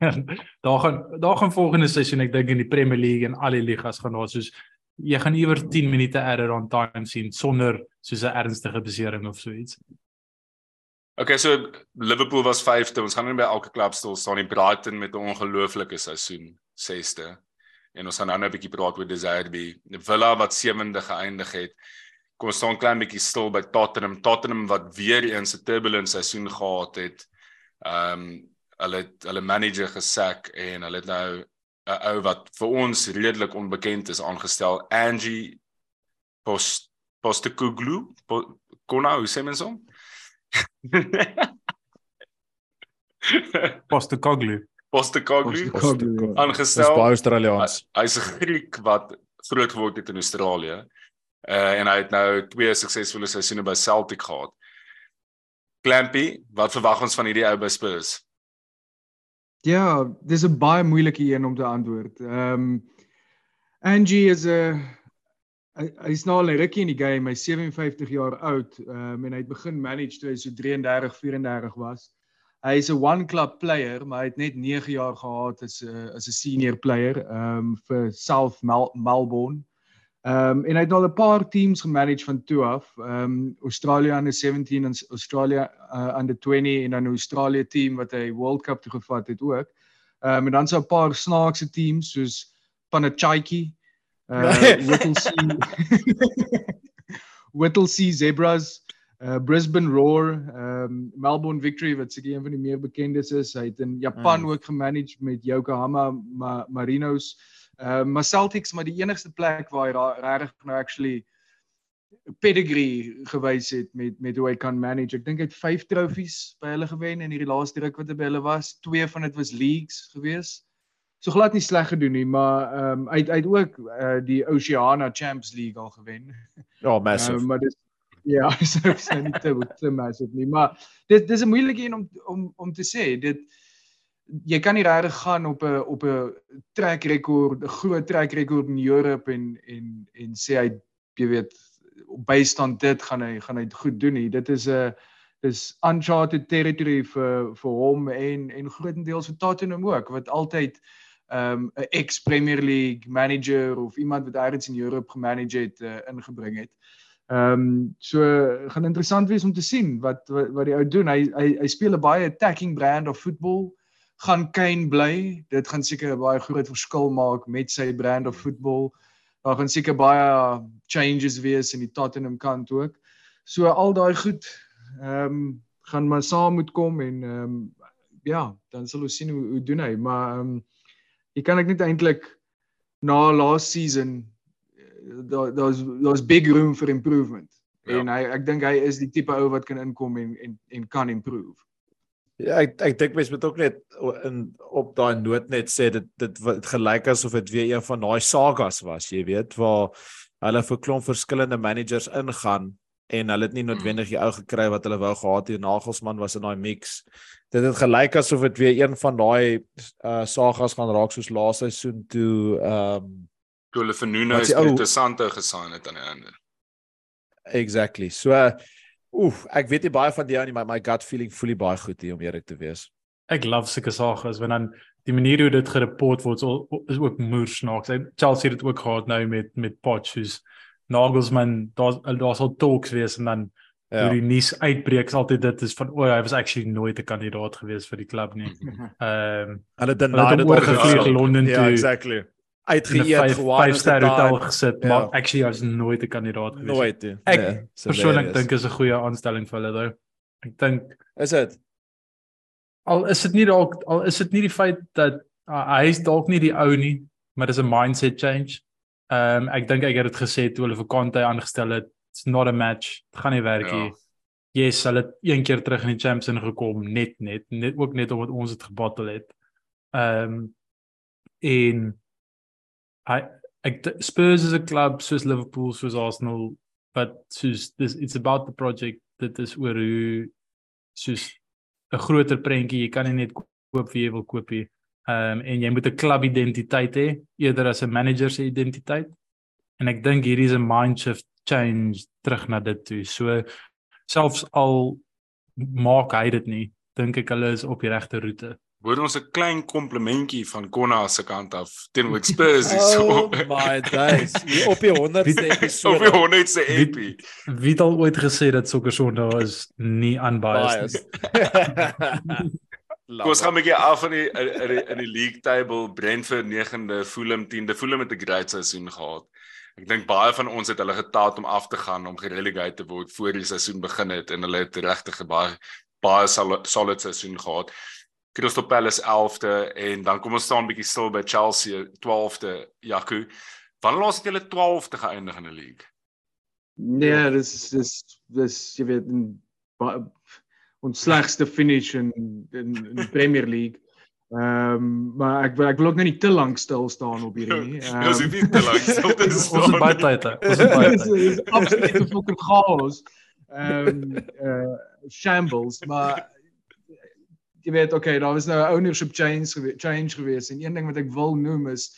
daar gaan daar gaan volgende seisoen ek dink in die Premier League en al die ligas gaan daar soos jy gaan iewers 10 minute error on time sien sonder soos 'n ernstige besering of so iets. Okay, so Liverpool was 5de. Ons gaan nie by elke klub stil staan nie. Brighton met 'n ongelooflike seisoen, 6de. En ons gaan nou 'n bietjie praat oor Desiree. Villa wat 7de geëindig het. Kom ons staan klein bietjie stil by Tottenham. Tottenham wat weer eens 'n turbulent seisoen gehad het. Ehm um, hulle het hulle manager gesak en hulle het nou 'n ou wat vir ons redelik onbekend is aangestel Angie Post Postekoglu Kona hoe sê mens hom? Postekoglu Postekoglu aangestel. By Australiërs hy's 'n Griek wat groot geword het in Australië uh, en hy het nou twee suksesvolle seisoene by Celtic gehad Clampy wat verwag ons van hierdie ou by Spurs Ja, dis 'n baie moeilike een om te antwoord. Ehm um, Angie is 'n hy's nou al 'n rukkie in die game. Hy's 57 jaar oud. Ehm um, en hy het begin manage toe hy so 33, 34 was. Hy is 'n one club player, maar hy het net 9 jaar gehad as 'n as 'n senior player ehm um, vir South Mel Melbourne. Ehm um, en hy het al 'n paar teams gemanage van toe af. Ehm um, Australia under 17 en Australia uh, under 20 en dan 'n Australia team wat hy World Cup toe gevat het ook. Ehm um, en dan so 'n paar snaakse teams soos Panachaiki, uh Whittlesea Whittlesea Zebras, uh Brisbane Roar, ehm um, Melbourne Victory wat seker een van die meer bekendes is. Hy het in Japan mm. ook gemanage met Yokohama Ma Marinos. Ehm uh, maar Celtics maar die enigste plek waar hy regtig nou actually pedigree gewys het met met hoe hy kan manage. Ek dink hy het 5 trofees by hulle gewen in hierdie laaste ruk wat hy by hulle was. Twee van dit was leagues gewees. So glad nie sleg gedoen nie, maar ehm um, hy het hy het ook uh, die Oceania Champions League al gewen. Ja, massive. Um, maar dis ja, so sê nie te te massive nie, maar dit dis 'n moeilike een om om om te sê. Dit jy kan nie regtig gaan op 'n op 'n track record, 'n groot track record in Europe en en en sê hy jy weet op bystand dit gaan hy gaan hy goed doen nie. Dit is 'n dis uncharted territory vir vir hom en en grootendeels vir Tottenham ook wat altyd ehm, 'n um, ex Premier League manager of iemand wat eers in Europe gemanage het uh, ingebring het. Ehm um, so gaan interessant wees om te sien wat wat, wat die ou doen. Hy hy hy speel 'n baie attacking brand of football gaan Kane bly. Dit gaan seker 'n baie groot verskil maak met sy brand of football. Daar gaan seker baie changes wees in die Tottenham kant ook. So al daai goed ehm um, gaan maar saam moet kom en ehm um, ja, dan sal ons sien hoe hoe doen hy, maar ehm um, jy kan ek net eintlik na last season daar daar's daar's big room for improvement. Ja. En hy ek dink hy is die tipe ou wat kan inkom en en en kan improve. Ja, ek ek dink mens moet ook net in op daai noot net sê dit dit wat gelyk asof dit weer een van daai sagas was, jy weet, waar hulle vir klomp verskillende managers ingaan en hulle het nie noodwendig die ou gekry wat hulle wou gehad het. Nagelsman was in daai mix. Dit het gelyk asof dit weer een van daai uh sagas gaan raak soos laaste seisoen toe ehm um, toe hulle vir Nuno interessante gesaai het aan die einde. Exactly. So uh, Oef, ek weet nie baie van die ou nie, maar my gut feeling voel nie baie goed hier om eerlik te wees. Ek love sulke sages want dan die manier hoe dit gereport word is ook moers snaaks. Chelsea het dit ook gehad nou met met Potchus. Nagelsmann, daar's daar's al talks wees en dan ja. hoe die nuus uitbreek is altyd dit is van o, oh, hy was actually nooit 'n kandidaat gewees vir die klub nie. Ehm um, hulle het dan dit oorgevlieg Londen ja, toe. Ja, exactly uitgeëet gewaar het ster hotel gesit ja. maar actually as nooit 'n kandidaat gewees nooit nie. ek nee, persoonlik dink is 'n goeie aanstelling vir hulle daai ek dink is dit? Al is dit nie dalk al is dit nie die feit dat uh, hy is dalk nie die ou nie maar dis 'n mindset change. Ehm um, ek dink ek het dit gesê toe hulle vir Conte aangestel het it's not a match. Dit gaan nie werk nie. Ja. Yes, hulle het een keer terug in die Champions League gekom net net net ook net omdat ons dit gebattle het. Ehm um, en hy ek Spurs is 'n klub soos Liverpool soos Arsenal but soos this it's about the project dit is oor hoe soos 'n groter prentjie jy kan nie net koop wie jy wil koop nie. Um, en jy moet 'n klub identiteit hê eerder as 'n manager se identiteit. En ek dink hierdie is 'n mind shift change terug na dit toe. So selfs al maak hy dit nie dink ek hulle is op die regte roete Hoor ons 'n klein komplimentjie van Konna se kant af teenoor Spurs hierso. Oh my days. Op die 100ste episode. Op die 100ste epi. Wie, wie het al ooit gesê dat Sokker Sondag is nie unbiased nie? Ons gaan met jy af in die in die in die league table Brentford 9de, Fulham 10de. Fulham het 'n great seisoen gehad. Ek dink baie van ons het hulle getaat om af te gaan om gerelegate te word voor die seisoen begin het en hulle het regtig baie baie solid seisoen gehad. Crystal Palace 11de en dan kom ons staan bietjie stil by Chelsea 12de Jaco. Wanneer laas het julle 12de geëindig in die league? Nee, dis dis dis jy weet in, ons slegste finish in in, in die Premier League. Ehm um, maar ek ek wil ook net nie te lank stil staan op hierdie nie. Ehm um, nie te lank stil te staan. Ons is baie tyd. Ons is baie tyd. Dis absolute fucking chaos. Ehm um, uh shambles maar jy weet okay, daar was nou 'n ownership change change gewees en een ding wat ek wil noem is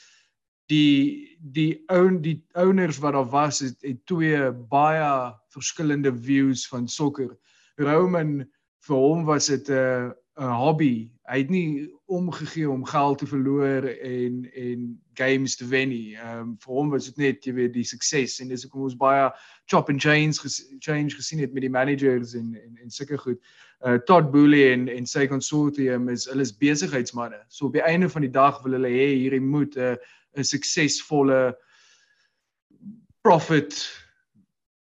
die die own die owners wat daar was het, het twee baie verskillende views van sokker. Roman vir hom was dit 'n 'n hobby. Hy het nie omgegee om geld te verloor en en games te wen nie. Ehm um, vir hom was dit net jy weet die sukses en dis hoekom ons baie chop and change ges, change gesien het met die managers en en en sulke goed uh, Todd Boehly en en sy konsortium is hulle is besigheidsmense. So op die einde van die dag wil hulle hê hierdie moet 'n uh, 'n suksesvolle profit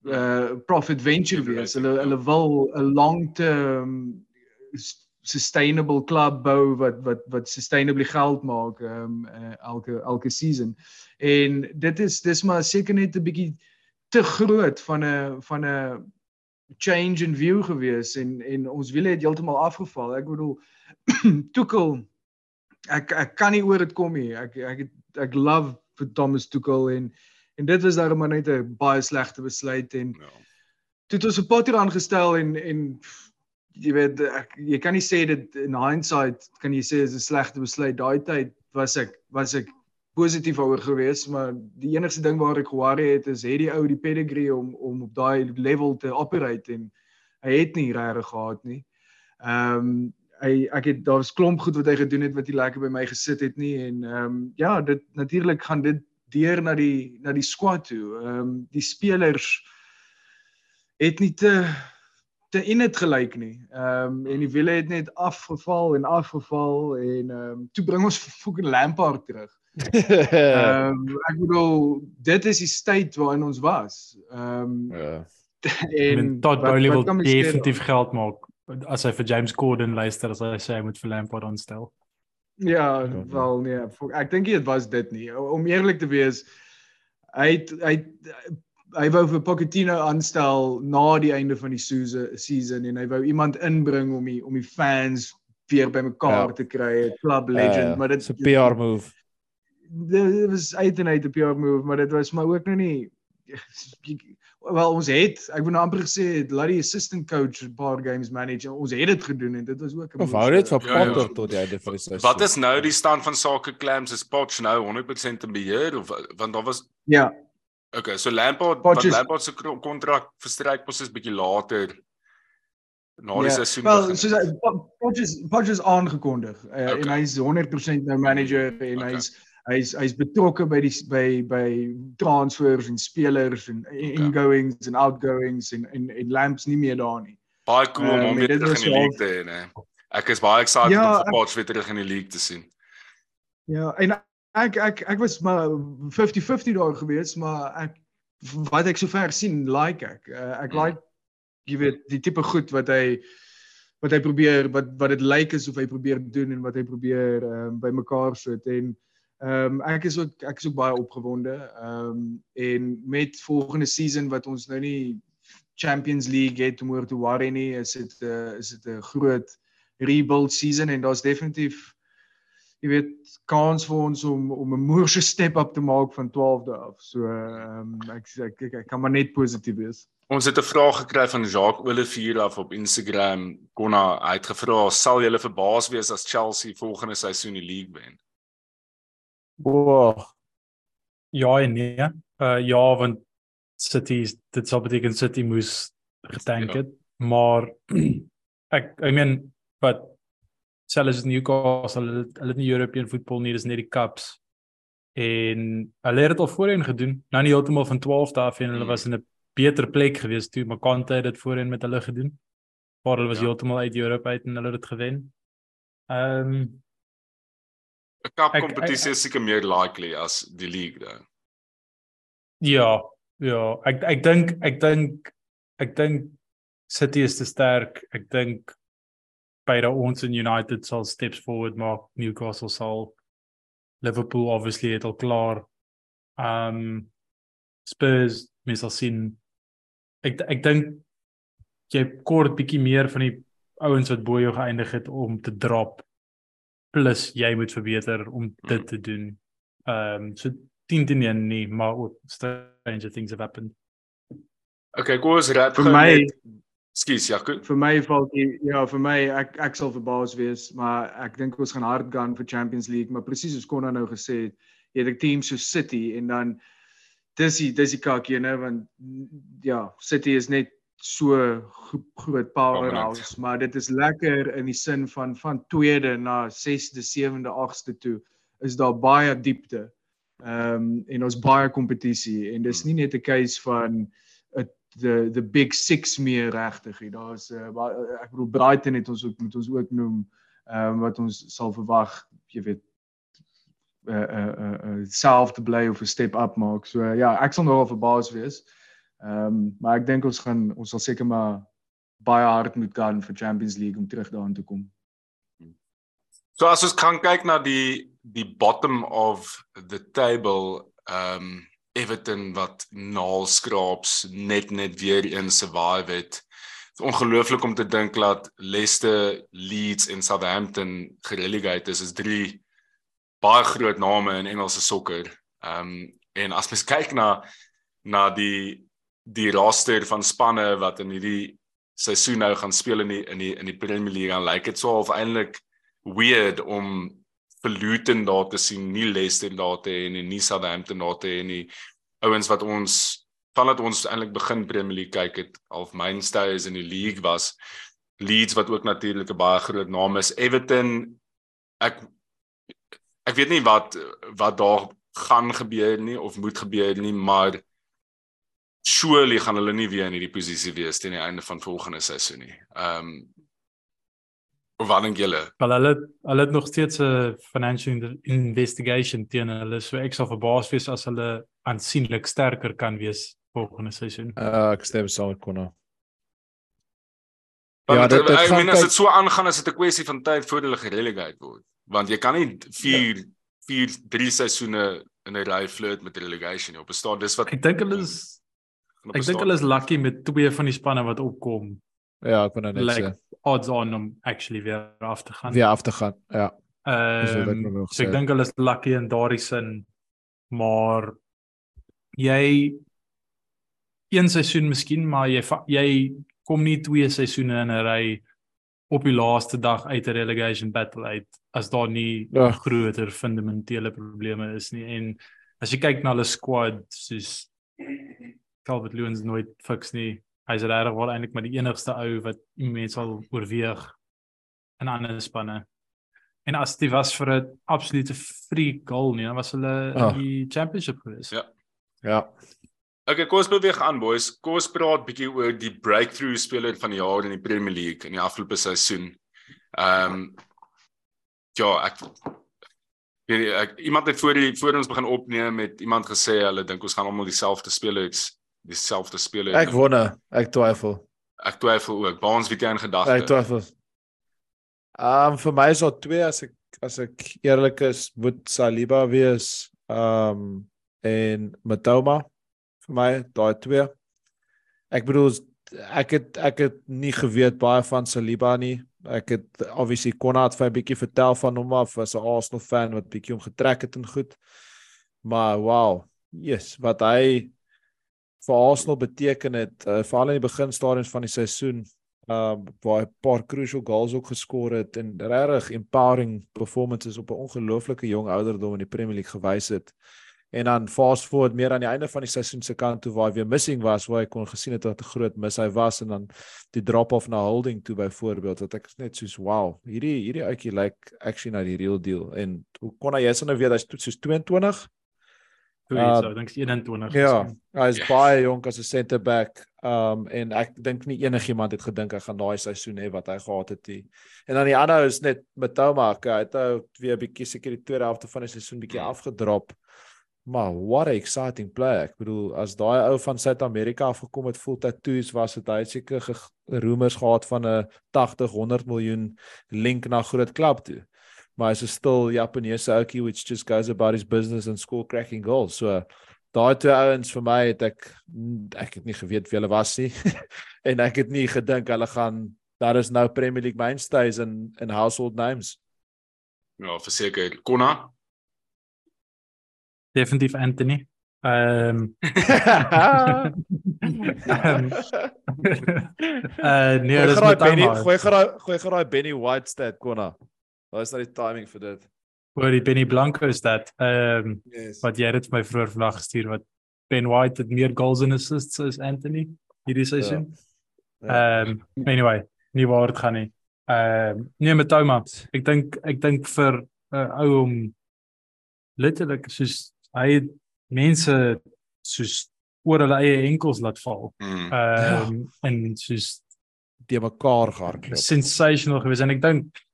uh profit venture wees. Hulle hulle wil 'n long term sustainable club bou wat wat wat sustainably geld maak um uh, elke elke season. En dit is dis maar seker net 'n bietjie te groot van 'n van 'n change in view gewees en en ons wiele het heeltemal afgeval. Ek bedoel Tuchel ek ek kan nie oor dit kom nie. Ek ek ek, ek love vir Thomas Tuchel en en dit was daarom net 'n baie slegte besluit en ja. toe het ons 'n potjie aangestel en en jy weet ek, jy kan nie sê dit in hindsight kan jy sê is 'n slegte besluit daai tyd was ek was ek positief oor gewees maar die enigste ding waar ek worry het is het die ou die pedigree om om op daai level te operate en hy het nie regtig gehad nie. Ehm um, hy ek het daar's klomp goed wat hy gedoen het wat nie lekker by my gesit het nie en ehm um, ja dit natuurlik gaan dit deur na die na die squad toe. Ehm um, die spelers het nie te te in dit gelyk nie. Ehm um, en die wiele het net afgeval en afgeval en ehm um, toe bring ons fucking Lampard terug. Ehm um, ek bedoel dit is die state waarin ons was. Ehm um, Ja. En Todd Bowley wil definitief geld maak as hy vir James Corden luister as hy sê hy moet vir Lampard aanstel. Ja, Ja, wel nee, ek dink dit was dit nie. Om eerlik te wees, hy het, hy het- hy wou vir Pochettino aanstel na die einde van die season season en hy wou iemand inbring om die om die fans weer bymekaar Ja. te kry, 'n club legend, Uh, maar dit is 'n PR move. dit was uit en uit 'n PR move, maar dit was maar ook nou nie wel ons het ek wil nou amper gesê laat die assistant coach 'n paar games manage ons het dit gedoen en dit was ook 'n hou dit vir Ja, ja. Potter tot die einde van die seisoen. Wat is nou die stand van sake Clams is Potch nou 100% in beheer of want daar was ja, okay, so Lampard is- Lampard se kontrak verstryk pas is bietjie later na die Ja, seisoen Wel, soos hy Podge is aangekondig uh, okay. En hy's 100% nou manager en Okay. hy's hy's hy's betrokke by die by by transfers en spelers en okay. ingoings en outgoings en en en lamps nie meer daar nie. baie cool om Ehm, hom weer terug in die league te hê, nee. Ek is baie excited Ja, om vir Potch weer terug in die league te sien. Ja, en ek ek ek was maar 50-50 daar gewees, maar ek wat ek sover sien, like ek. Uh, ek Mm. like jy weet die tipe goed wat hy wat hy probeer wat wat dit lyk asof hy probeer doen en wat hy probeer ehm um, by mekaar sit en ehm um, ek is ook ek is ook baie opgewonde. Ehm um, en met volgende season wat ons nou nie Champions League het om oor te worry nie, is dit 'n uh, is dit 'n groot rebuild season en daar's definitief jy weet kans vir ons om om 'n moorse step up te maak van 12de af. So ehm um, ek, ek ek ek kan maar net positief wees. Ons het 'n vraag gekry van Jacques Olivier af op Instagram. Konna, hy het gevra, sal julle verbaas wees as Chelsea volgende seisoen die league wen? Wow. Ja en nee. Uh ja, want City dit sal beteken City moes getank Ja. het, maar ek I mean wat selfs Newcastle hulle hulle het nie European voetbal nie, dis net die cups. En hulle het dit al voorheen gedoen. Nou nie heeltemal van 12de af en hulle was in 'n beter plek gewees toe, maar Kante het dit voorheen met hulle gedoen. Maar hulle was Ja. heeltemal uit Europa uit en hulle het dit gewen. Ehm um, 'n Cup kompetisie is seker meer likely as die league dan. Ja, ja, ek ek dink ek dink ek dink City is te sterk. Ek dink beide ons en United sal steps forward maak. Newcastle sal Liverpool obviously het al klaar. Um Spurs mens sal sien. Ek ek dink jy kort bietjie meer van die ouens wat bo jou geëindig het om te drop plus jy moet verbeter om dit te doen. Um so 10 teen 1 nie, maar ook stranger things have happened. Okay, kom ons red Vir my- net. Skus, Jaco. Vir my val die ja, vir my ek ek sal verbaas wees, maar ek dink ons gaan hard gaan vir Champions League, maar presies soos Konna nou gesê het, jy het 'n team so City en dan dis die dis die kakkie, né, want ja, City is net so gro groot powerhouse, maar dit is lekker in die sin van van tweede na 6de, 7de, 8de toe is daar baie diepte. Ehm um, en ons baie kompetisie en dis nie net 'n case van the the big 6 meer regtig. Daar's uh, ba- ek bedoel Brighton het ons ook moet ons ook noem ehm um, wat ons sal verwag, jy weet uh uh uh, uh self te bly of 'n step up maak. So uh, ja, ek sal nogal verbaas wees. Ehm um, maar ek dink ons gaan ons sal seker maar baie hard moet gaan vir Champions League om terug daarin te kom. So as ons kan kyk na die die bottom of the table, ehm um, Everton wat naalskraaps net net weer een survive het. Dit is ongelooflik om te dink dat Leicester, Leeds en Southampton gerelegate is as drie baie groot name in Engelse sokker. Ehm um, en as mens kyk na na die die roster van spanne wat in hierdie seisoen nou gaan speel in die in die in die Premier League lyk dit so half eintlik weird om vir Luton daar te sien, nie Leicester daar te hê en nie Southampton daar te hê nie. Ouens wat ons vandat ons eintlik begin Premier League kyk het, half mainstays in die league was. Leeds wat ook natuurlik 'n baie groot naam is. Everton ek ek weet nie wat wat daar gaan gebeur nie of moet gebeur nie, maar surely gaan hulle nie weer in hierdie posisie wees teen die einde van volgende seisoen nie. Ehm um, wat dink julle? Wel hulle hulle het nog steeds 'n financial investigation teen hulle, so ek sal verbaas wees as hulle aansienlik sterker kan wees volgende seisoen. Uh, ek stem saam met Konna. Want Ja, ja, dit- dit, dit ek gaan meen as dit so aangaan as dit 'n kwessie van tyd voor hulle gerelegate word. Want jy kan nie 4 4 3 seisoene in 'n ry flirt met relegation nie. op 'n staat dis wat Ek dink hulle is ek dink hulle is lucky met twee van die spanne wat opkom. Ja, ek wil nou net Like sê odds on om actually weer af te gaan. weer af te gaan. Ja. wat ek Ehm wou so ek dink hulle is lucky in daardie sin. Maar jy een seisoen miskien, maar jy jy kom nie twee seisoene in 'n ry op die laaste dag uit 'n relegation battle uit as daar nie Ja. groter fundamentele probleme is nie. En as jy kyk na hulle squad soos Calvert Lewin's nooit fiks nie. Hy's regtig wel eintlik maar die enigste ou wat mense sal oorweeg in ander spanne. En as dit was vir 'n absolute freak goal nie, dan was hulle Ah. in die championship gewees. Ja. Ja. Okay, kom ons beweeg aan boys. Kom ons praat bietjie oor die breakthrough speler van die jaar in die Premier League in die afgelope seisoen. Ehm um, ja, ek ek iemand het voor die voor ons begin opneem met iemand gesê hulle dink ons gaan almal dieselfde spelers dieselfde speler. Ek wonder, ek twyfel. ek twyfel ook. Waar ons weet jy in gedagte? Ek twyfel. Ehm um, vir my is daar twee as ek as ek eerlik is, moet Saliba wees. Ehm um, en Matoma vir my, daai twee. Ek bedoel ek het ek het nie geweet baie van Saliba nie. Ek het obviously Konrad vir 'n bietjie vertel van hom af as 'n Arsenal fan wat bietjie hom getrek het en goed. Maar wow, yes, wat hy vir Arsenal beteken het, uh, veral in die beginstadiums van die seisoen, um waar hy 'n paar crucial goals ook geskor het en regtig empowering performances op 'n ongelooflike jong ouderdom in die Premier League gewys het. En dan fast forward meer aan die einde van die seisoen se kant toe waar hy weer missing was, waar hy kon gesien het wat 'n groot mis hy was en dan die drop off na holding toe byvoorbeeld wat ek net soos wow, hierdie hierdie ouetjie lyk like actually na die real deal en hoe kon hy jy's nou weet hy's to- soos 22 Uh, so, dink ek 21. Ja, hy is Yes. baie jonk as 'n center back. Um en ek dink nie enigiemand het gedink hy gaan daai seisoen hê wat hy gehad het nie. En dan die ander is net Matoma, hy het nou weer 'n bietjie seker die tweede helfte van die seisoen bietjie Hmm. afgedrop. Maar what a exciting player. Ek bedoel as daai ou van Suid-Amerika afgekom het full tattoos was dit hy seker rumors gehad van 'n 80, 100 miljoen link na groot klub toe. Maar hy's 'n stil Japaneese ouetjie which just goes about his business and score cracking goals. So daai twee ouens vir my het ek ek het nie geweet wie hulle was nie en ek het nie gedink hulle gaan daar is nou Premier League mainstays in in household names. Ja, verseker. Konna. Definitief Anthony. Ehm Ehm, uh nee, Gooi dis met Benny, Benny. gooi geraai gooi geraai Benny White stat konna. Waar is nou die timing vir dit? Oor die Benny Blanco is dat. Ehm Yes. wat jy het vir my vroeër vandag gestuur wat Ben White het meer goals en assists as Anthony hierdie seisoen. Ja. Ehm anyway, nie waar dit gaan nie. Ehm nee met Thomas. Ek dink ek dink vir 'n uh, ou om letterlik soos hy het mense soos oor hulle eie enkels laat val. Mm. Ehm en soos die mekaar gehardloop. sensational geweest en ek dink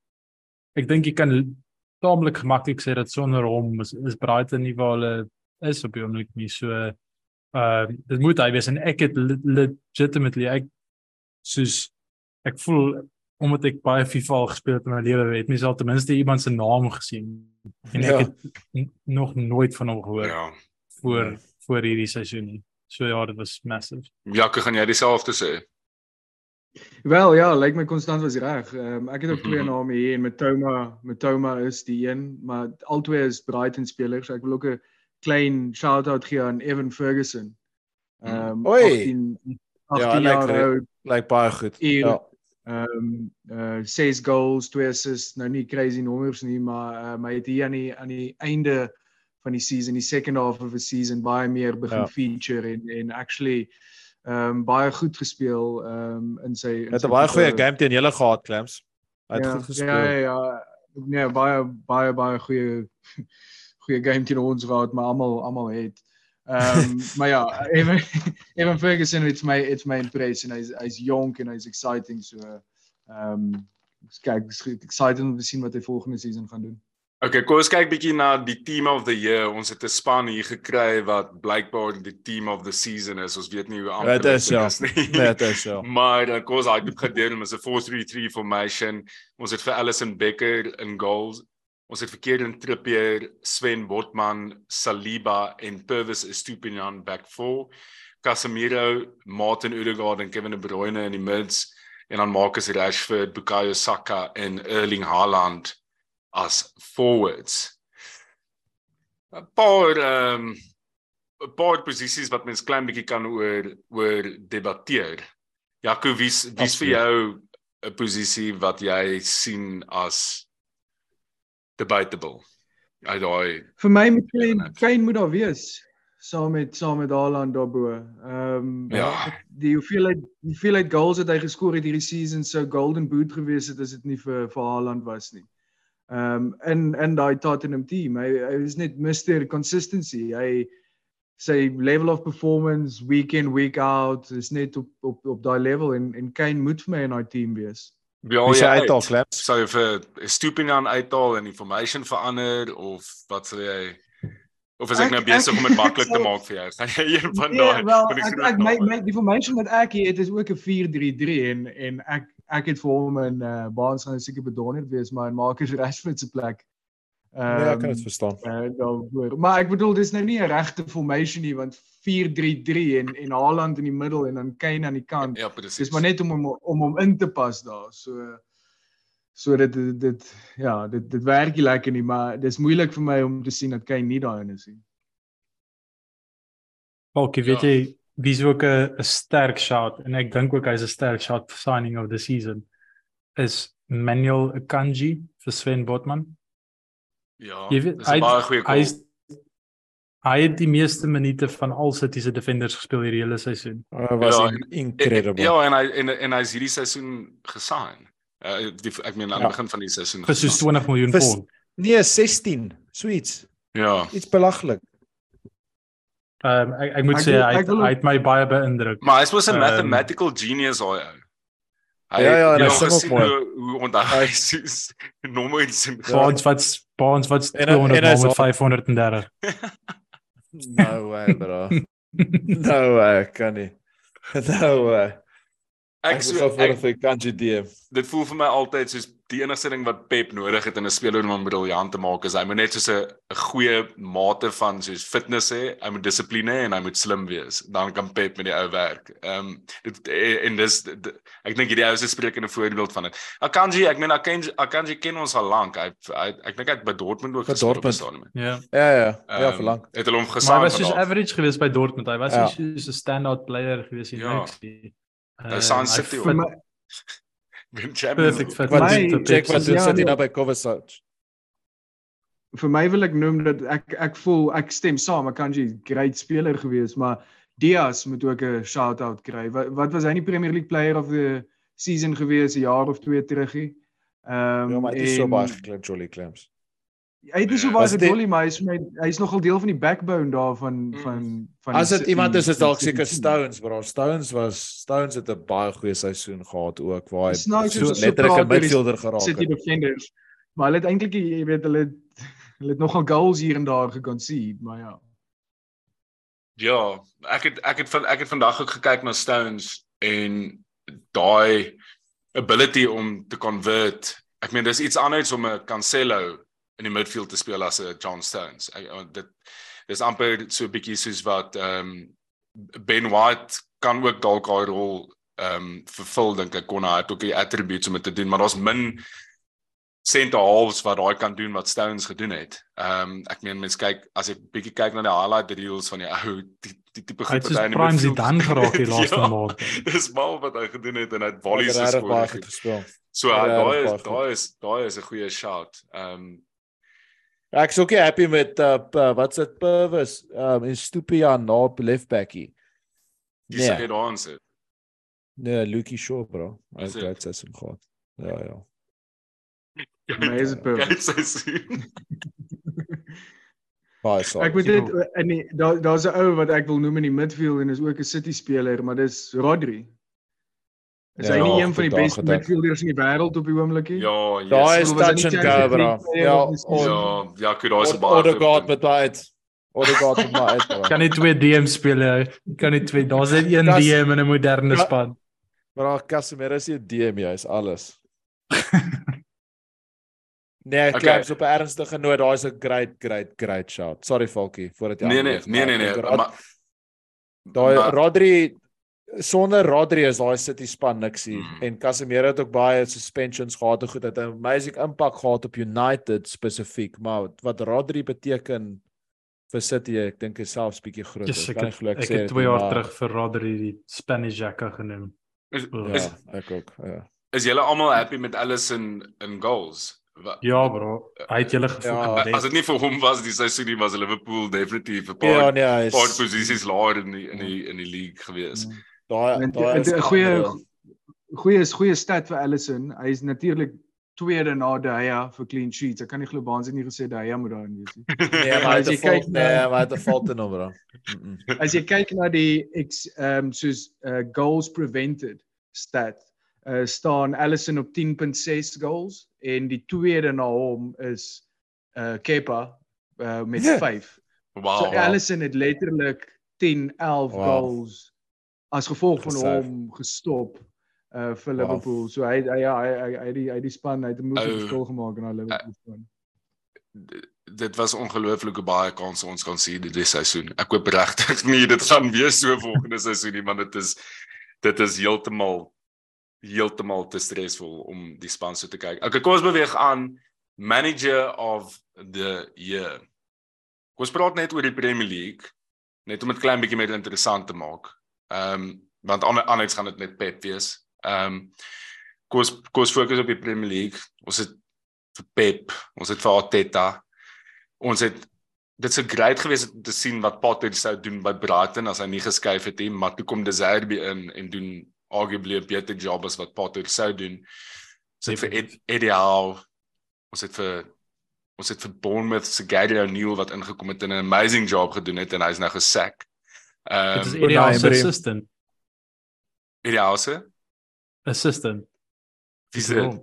ek dink jy kan taamlik gemaklik sê dat sonder hom is, is Brighton nie waar hulle is op die oomblik nie so uh dit moet hy wees en ek het le- legitimately ek soos ek voel omdat ek baie FIFA al gespeel het in my lewe het mens al ten minste iemand se naam gesien en ek Ja. het nog nooit van hom gehoor Ja. voor voor hierdie seisoen nie so ja dit was massive Jakke, gaan jy dieselfde sê? Wel ja, lyk my konstant was reg. Ehm ek het ook twee Mhm. name hier en Matoma, Matoma is die een, maar albei is Brighton spelers. Ek wil ook 'n klein shout-out gee aan Evan Ferguson. Ehm Oei. 18 18 Ja, jaar lyk oud. lyk baie goed. Hier. Ja. Ehm um, uh 6 goals, 2 assists, nou nie crazy nommers nie, maar um, hy het hier aan die aan die einde van die season, die second half of the season baie meer begin Ja. feature en en actually ehm um, baie goed gespeel ehm um, in sy in Het 'n baie goeie game teen julle gehad, Clams. Hy het ja, goed gespeel. Ja, ja, ja. Nee, baie baie baie goeie goeie game teen ons gehad, maar almal almal het. Ehm um, maar ja, even even Ferguson it's my it's my impression. Hy's hy's jonk en hy's exciting so ehm um, kyk, ek excited om te sien wat hy volgende season gaan doen. Okay, kom ons kyk bietjie na die team of the year. Ons het 'n span hier gekry wat blykbaar die team of the season is. Ons weet nie hoe Ja, dit is, ja. nie. Nee, dit is ja. Maar dan kom ons uit op gedeel met 'n 4-3-3 formation. Ons het vir Allison Becker in goals. Ons het vir Kieran Trippier, Sven Botman, Saliba en Purvis Estupiñán back four. Casemiro, Martin Odegaard en Kevin De Bruyne in die mids en dan Marcus Rashford, Bukayo Saka en Erling Haaland as forwards. 'n Paar ehm um, 'n paar posisies wat mens klein bietjie kan oor oor debatteer. Jaco, wie's wie's vir jou 'n posisie wat jy sien as debatable? Uit daai Vir my moet Kane Kane moet daar wees saam met saam met Haaland daarbo. Ehm um, Ja. die hoeveelheid die hoeveelheid goals wat hy geskor het hierdie season sou golden boot gewees het as dit nie vir vir Haaland was nie. Ehm um, in in daai Tottenham team, hy hy is net Mr consistency. Hy sy level of performance week in week out is net op op op daai level en en Kane moet vir my in daai team wees. Wie Wie sê uithaal, Clams? Sou jy vir Estupiñán uithaal en information verander of wat sal jy of is ek, Ek- nou besig om dit maklik te maak vir jou? Gaan jy een van Nee, daai van die ek groot ek my my die formation wat ek hier het is ook 'n 4-3-3 en en ek ek het vir hom in uh Baans gaan seker bedonder wees maar in Marcus Rashford se plek. Ehm Ja, ek kan dit verstaan. uh, daarvoor. Maar ek bedoel dis nou nie 'n regte formation nie want 4-3-3 en en Haaland in die middel en dan Kane aan die kant. Ja, presies. Dis maar net om hom om hom in te pas daar. So so dit dit, dit ja, dit dit werk nie lekker nie, maar dis moeilik vir my om te sien dat Kane nie daarin is nie. Falkie, weet Ja. jy wie's ook 'n 'n sterk shot en ek dink ook hy's 'n sterk shot for signing of the season is Manuel Akanji vir Sven Botman. Ja, Jy weet dis 'n baie goeie call. hy's hy het die meeste minute van al City se defenders gespeel hierdie hele seisoen. Hy was Ja, in- incredible. Ja, en hy en en hy's hierdie seisoen gesign. Uh, die, ek meen aan die Ja. begin van die seisoen. Vir so gesign. 20 miljoen pond. Nee, 16. Sweets. Ja. Iets belaglik. Ehm um, ek ek moet Ek sê wil- hy het, wil- hy het my baie beïndruk. Maar hy's mos 'n Ehm, mathematical genius daai ou. Hy Ja, ja, en hy sing ook mooi. hoe onthou hy soos nommers en Baans wat Baans wat En- 200 en is met al- 530. No way, bro. No way, kan nie. No way. Ek Ek so sou ek, vir Kanji DM. dit voel vir my altyd soos die enigste ding wat Pep nodig het in 'n speler om hom briljant te maak is hy moet net soos 'n 'n goeie mate van soos fitness hê, hy moet dissipline hê en hy moet slim wees. Dan kan Pep met die ou werk. Ehm um, dit en dis dit- ek dink hierdie ou is 'n sprekende voorbeeld van dit. Akanji, ek meen Akanji Akanji ken ons al lank. Hy, hy ek dink hy het by Dortmund ook By gespeel die Dortmund. Ja. Ja, ja. Ja, Ehm, verlang. Het hulle hom Maar gesaam hy was soos average geweest by Dortmund. Hy was Ja. nie soos 'n standout player geweest nie. Ja. niks is aan Ehm, hy City fit- ook. my- Wen Champions Perfect fit. Wat my- check wat doen Ja, sit hy nee. nou by Kovacic? vir my wil ek noem dat ek ek voel ek stem saam, Akanji great speler gewees, maar Diaz moet ook 'n shout-out kry. Wat wat was hy nie Premier League player of the season gewees 'n jaar of twee terug nie? Ehm Ja, maar hy het nie so en baie geklim Jolly Clams. Hy het nie so baie dit- gedolly, maar hy is vir my hy's nogal deel van die backbone daarvan Mm. van van As die dit iemand is is dalk seker. Stones, bro. Stones was Stones het 'n baie goeie seisoen gehad ook waar hy so letterlik 'n die midfielder geraak City het. defenders. Maar hulle het eintlik jy weet hulle het, hulle het nogal goals hier en daar geconcede, maar ja. Ja, ek het ek het van ek het vandag ook gekyk na Stones en daai ability om te convert. Ek meen dis iets anders om 'n Cancelo in die midfield te speel as 'n John Stones. Ek, dit dis amper so 'n bietjie soos wat ehm um, Ben White kan ook dalk daai rol ehm um, vervul dink ek kon hy het ook die attributes om dit te doen, maar daar's min center halves wat daai kan doen wat Stones gedoen het. Ehm um, ek meen mense kyk as jy bietjie kyk na die highlight reels van die ou die, die tipe goed het wat hy in die Prime Zidane geraak die laaste Ja. maand. Dis mal wat hy gedoen het en hy het volleys geskoor. goed gespeel. So daai is daai is daai is 'n goeie shout. Ehm um, Ek is ook happy met uh, p- wat's dit Purvis um in Stupia na op left backie. dis nee. Net daar sit. nee, Lucky Shaw bro. Hy het dit? seisoen gehad. Ja, ja. Amazing. Kyk sy sien. Baie saai. Ek moet dit in die daar daar's 'n ou wat ek wil noem in die midfield en is ook 'n City speler, maar dis Rodri. Is Ja, hy nie ja, een van die beste midfielders in die wêreld op die oomblik nie? Ja, yes. Daai is Bedoel, was hy touch nie and go bro. Ja, on Ja, ja, kyk daai is 'n baie Odegaard goed met my uit. Odegaard met bro. Kan nie twee DM speel hy. Kan nie twee. Daar's net een Das- DM in 'n moderne Ja. span. Maar Casemiro is nie 'n DM jy, is alles. Nee, ek Okay. okay. op 'n ernstige noot, daai's 'n great great great shot. Sorry Falkie, voordat jy Nee nee, nee nee maar nee, maar Daai Rodri sonder Rodri is daai City span niksie Mm. en Casemiro het ook baie suspensions gehad en goed het 'n amazing impak gehad op United spesifiek, maar wat Rodri beteken vir City, ek dink is selfs bietjie groter. Yes, ek Kan het, nie glo ek sê het dit 2 nie, jaar maar- terug vir Rodri die Spanish Jacka genoem. is, Ja. is Ja, ek ook. Ja. is julle almal happy met Allison in goals? Wa- Ja bro, hy het julle gefoek. Ja, Ja, As dit nie vir hom was die seisoen nie was Liverpool definitief 'n Ja, paar nee, hy paar is posisies laer in die in die in die league gewees. Daai daai is 'n goeie goeie is goeie stat vir Allison. Hy is natuurlik tweede na De Gea vir clean sheets. Ek kan nie glo Baans het nie gesê De Gea moet daarin wees nie. Nee, maar As het jy kyk na- nee, maar hy het 'n fault in hom, bro. Mm-mm. As jy kyk na die ex ehm um, soos uh, goals prevented stat, uh, staan Allison op 10.6 goals en die tweede na hom is uh Kepa uh, met Ja. 5. Wow. So Allison het letterlik 10, 11 Wow. goals as gevolg van Geserve. hom gestop uh vir Wow. Liverpool. So hy hy ja, hy hy hy die hy die span hy het 'n moeilike Ou. verskil gemaak in daai Liverpool span. D- dit was ongelooflik hoe baie kanse ons kan sien dit seisoen. Ek hoop regtig nie dit gaan weer so volgende seisoen nie, want dit is dit is heeltemal heeltemal te stresvol om die span so te kyk. Okay, kom ons beweeg aan manager of the year. Kom ons praat net oor die Premier League net om dit klein bietjie meer interessant te maak. Ehm um, want ander anders gaan dit net Pep wees. Ehm um, kom ons fokus op die Premier League. Ons het vir Pep, ons het vir Arteta. Ons het dit sou great gewees het om te sien wat Potter sou doen by Brighton as hy nie geskuif het nie, maar toe kom De Zerbi in en doen arguably 'n beter job as wat Potter sou doen. Ons het vir Ed, Eddie Howe, ons het vir ons het vir Bournemouth se Gary O'Neill wat ingekom het en 'n amazing job gedoen het en hy's nou gesack. Ehm Dit is um, ideaal se Emery. assistant. Eddie Howe se Assistant. wie is dit?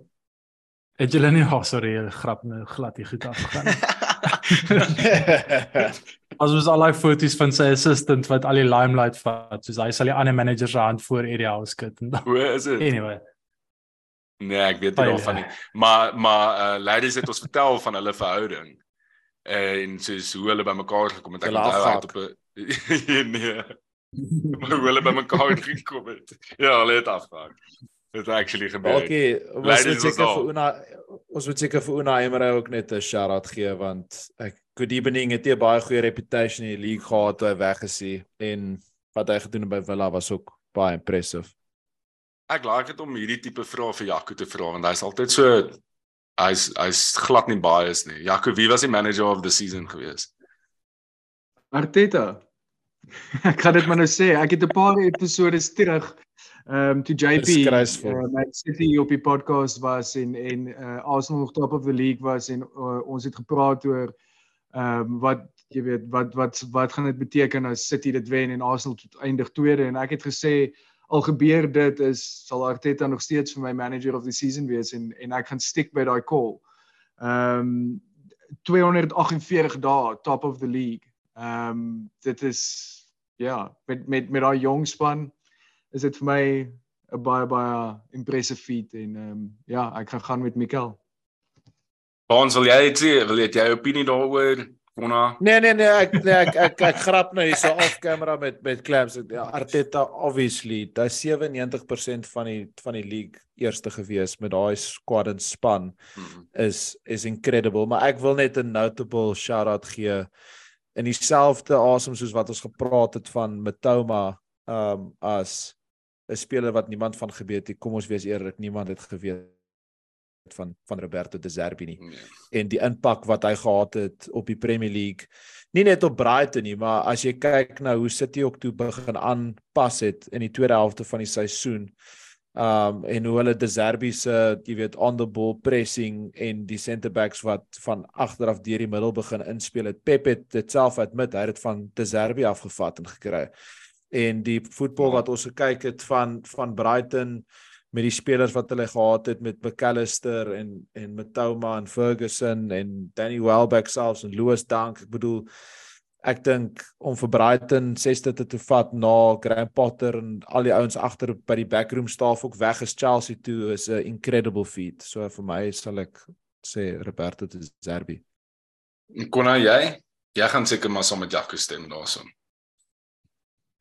Het julle nie oh, sorry, grap nou glad hier goed afgegaan. As ons al daai foto's van sy assistant wat al die limelight vat, soos hy sal die ander manager se hand voor Eddie Howe skud en dan Hoe is dit? anyway. Nee, ek weet nie Pyle. daarvan nie. Maar maar uh ladies het ons vertel van hulle verhouding. En soos hoe hulle bymekaar gekom het. Ek onthou het op 'n nee. Maar hoe hulle bymekaar gekom het. Ja, hulle het afgehak. Dit het actually gebeur. Okay, ons moet seker vir Una ons moet seker vir Una Emery ook net 'n shout-out gee want ek good evening het 'n baie goeie reputation in die league gehad toe hy weggesien en wat hy gedoen het by Villa was ook baie impressive. Ek like dit om hierdie tipe vrae vir Jaco te vra want hy's altyd so hy's hy's glad nie bias nie. Jaco, wie was die manager of the season gewees? Arteta. ek gaan dit maar nou sê. Ek het 'n paar episode terug ehm um, toe JP uh, Man City op die podcast was en en uh, Arsenal nog top of the league was en uh, ons het gepraat oor ehm um, wat jy weet wat wat wat gaan dit beteken as City dit wen en Arsenal eindig tweede en ek het gesê al gebeur dit is sal Arteta nog steeds vir my manager of the season wees en en ek gaan stick by daai call. Ehm um, 248 dae top of the league. Ehm um, dit is ja, met met met daai jong span is dit vir my 'n baie baie impressive feat en ehm um, ja, ek gaan gaan met Mikel. Baans, wil jy iets sê? Wil jy jy opinie daaroor? Konna. Nee nee nee, ek nee, ek ek, ek grap nou hierso off camera met met Clams. Ja, Arteta obviously, hy is 97% van die van die league eerste gewees met daai squad en span Mm. is is incredible, maar ek wil net 'n notable shout-out gee in dieselfde asem soos wat ons gepraat het van Matoma um as 'n speler wat niemand van geweet het. Kom ons wees eerlik, niemand het geweet van van Roberto De Zerbi nie Nee. en die impak wat hy gehad het op die Premier League. Nie net op Brighton nie, maar as jy kyk na hoe City ook toe begin aanpas het in die tweede helfte van die seisoen. Um en hoe hulle De Zerbi se, jy weet, on the ball pressing en die centre backs wat van agteraf deur die middel begin inspel het. Pep het dit self admit, hy het dit van De Zerbi afgevat en gekry. En die voetbal Ja. wat ons gekyk het van van Brighton met die spelers wat hulle gehad het met McAllister en en Matoma en Ferguson en Danny Welbeck selfs en Lewis Dunk. Ek bedoel ek dink om vir Brighton 6de te, te vat na Graham Potter en al die ouens agter by die backroom staf ook weg is Chelsea toe is 'n incredible feat. So vir my sal ek sê Roberto De Zerbi. Konna jy? Jy gaan seker maar saam met Jaco stem daarson.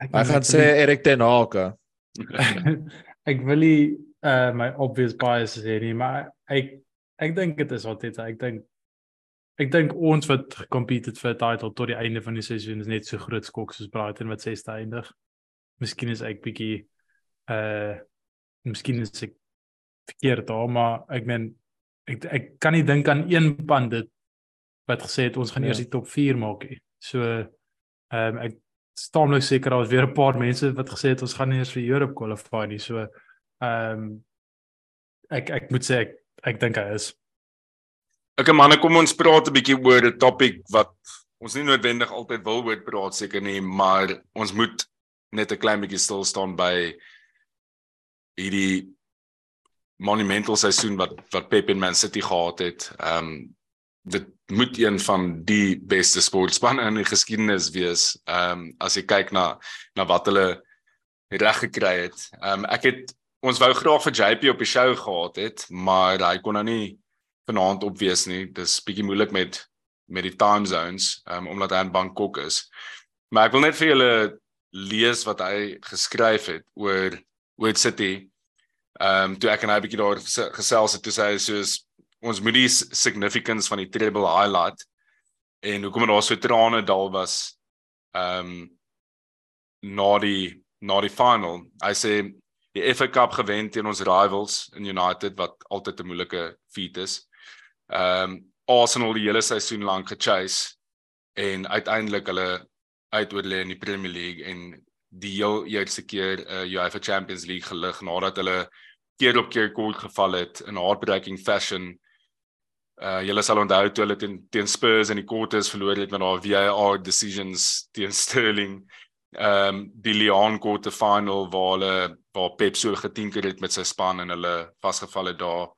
Ek gaan sê Erik ten Hag. ek wil nie uh my obvious bias hê nie, maar ek ek dink dit is altyd ek dink ek dink ons wat gecompete het vir 'n title tot die einde van die seisoen is net so groot skok soos Brighton wat 6de eindig. Miskien is ek bietjie uh miskien is ek verkeerd daar, maar ek meen ek ek kan nie dink aan een pandit wat gesê het ons gaan Ja. eers die top 4 maak nie. So ehm um, ek staamlik seker daar was weer 'n paar mense wat gesê het ons gaan nie eers vir Europe qualify nie. So ehm um, ek ek moet sê ek ek dink hy is. Okay manne, kom ons praat 'n bietjie oor 'n topik wat ons nie noodwendig altyd wil oor praat seker nie, maar ons moet net 'n klein bietjie stil staan by hierdie monumental seisoen wat wat Pep en Man City gehad het. Ehm um, dit moet een van die beste sportspanne in die geskiedenis wees. Ehm um, as jy kyk na na wat hulle reg gekry het. Ehm um, ek het ons wou graag vir JP op die show gehad het, maar hy kon nou nie vanaand op wees nie. Dis bietjie moeilik met met die time zones, um, omdat hy in Bangkok is. Maar ek wil net vir julle lees wat hy geskryf het oor oor City. Ehm um, toe ek en hy bietjie daar ges- gesels het, toe sê hy soos ons moet die significance van die treble highlight en hoekom daar so trane dal was ehm um, na die na die final. Hy sê die FA Cup gewen teen ons rivals in United wat altyd 'n moeilike feat is. Ehm um, Arsenal die hele seisoen lank gechase en uiteindelik hulle uitoorlê in die Premier League en die heel eerste keer uh, UEFA Champions League gelig nadat hulle keer op keer kort geval het in heartbreaking fashion. Uh julle sal onthou toe hulle teen teen Spurs in die quarters verloor het met daai VAR decisions teen Sterling. Ehm um, die Lyon quarter final waar hulle waar Pep so getinker het met sy span en hulle vasgevall het daar.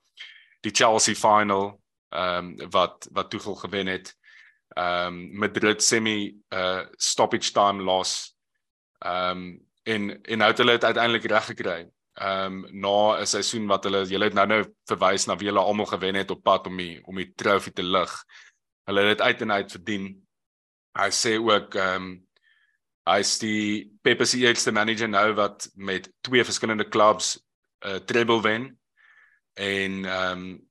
Die Chelsea final ehm um, wat wat Tuchel gewen het. Ehm um, Madrid semi uh stoppage time loss. Ehm um, en en nou het hulle dit uiteindelik reg gekry. Ehm um, na 'n seisoen wat hulle julle het nou nou verwys na wie hulle almal gewen het op pad om die om die trofee te lig. Hulle het dit uit en uit verdien. Hy sê ook ehm um, hy is die Pep se eerste manager nou wat met twee verskillende clubs 'n uh, treble wen. En ehm um,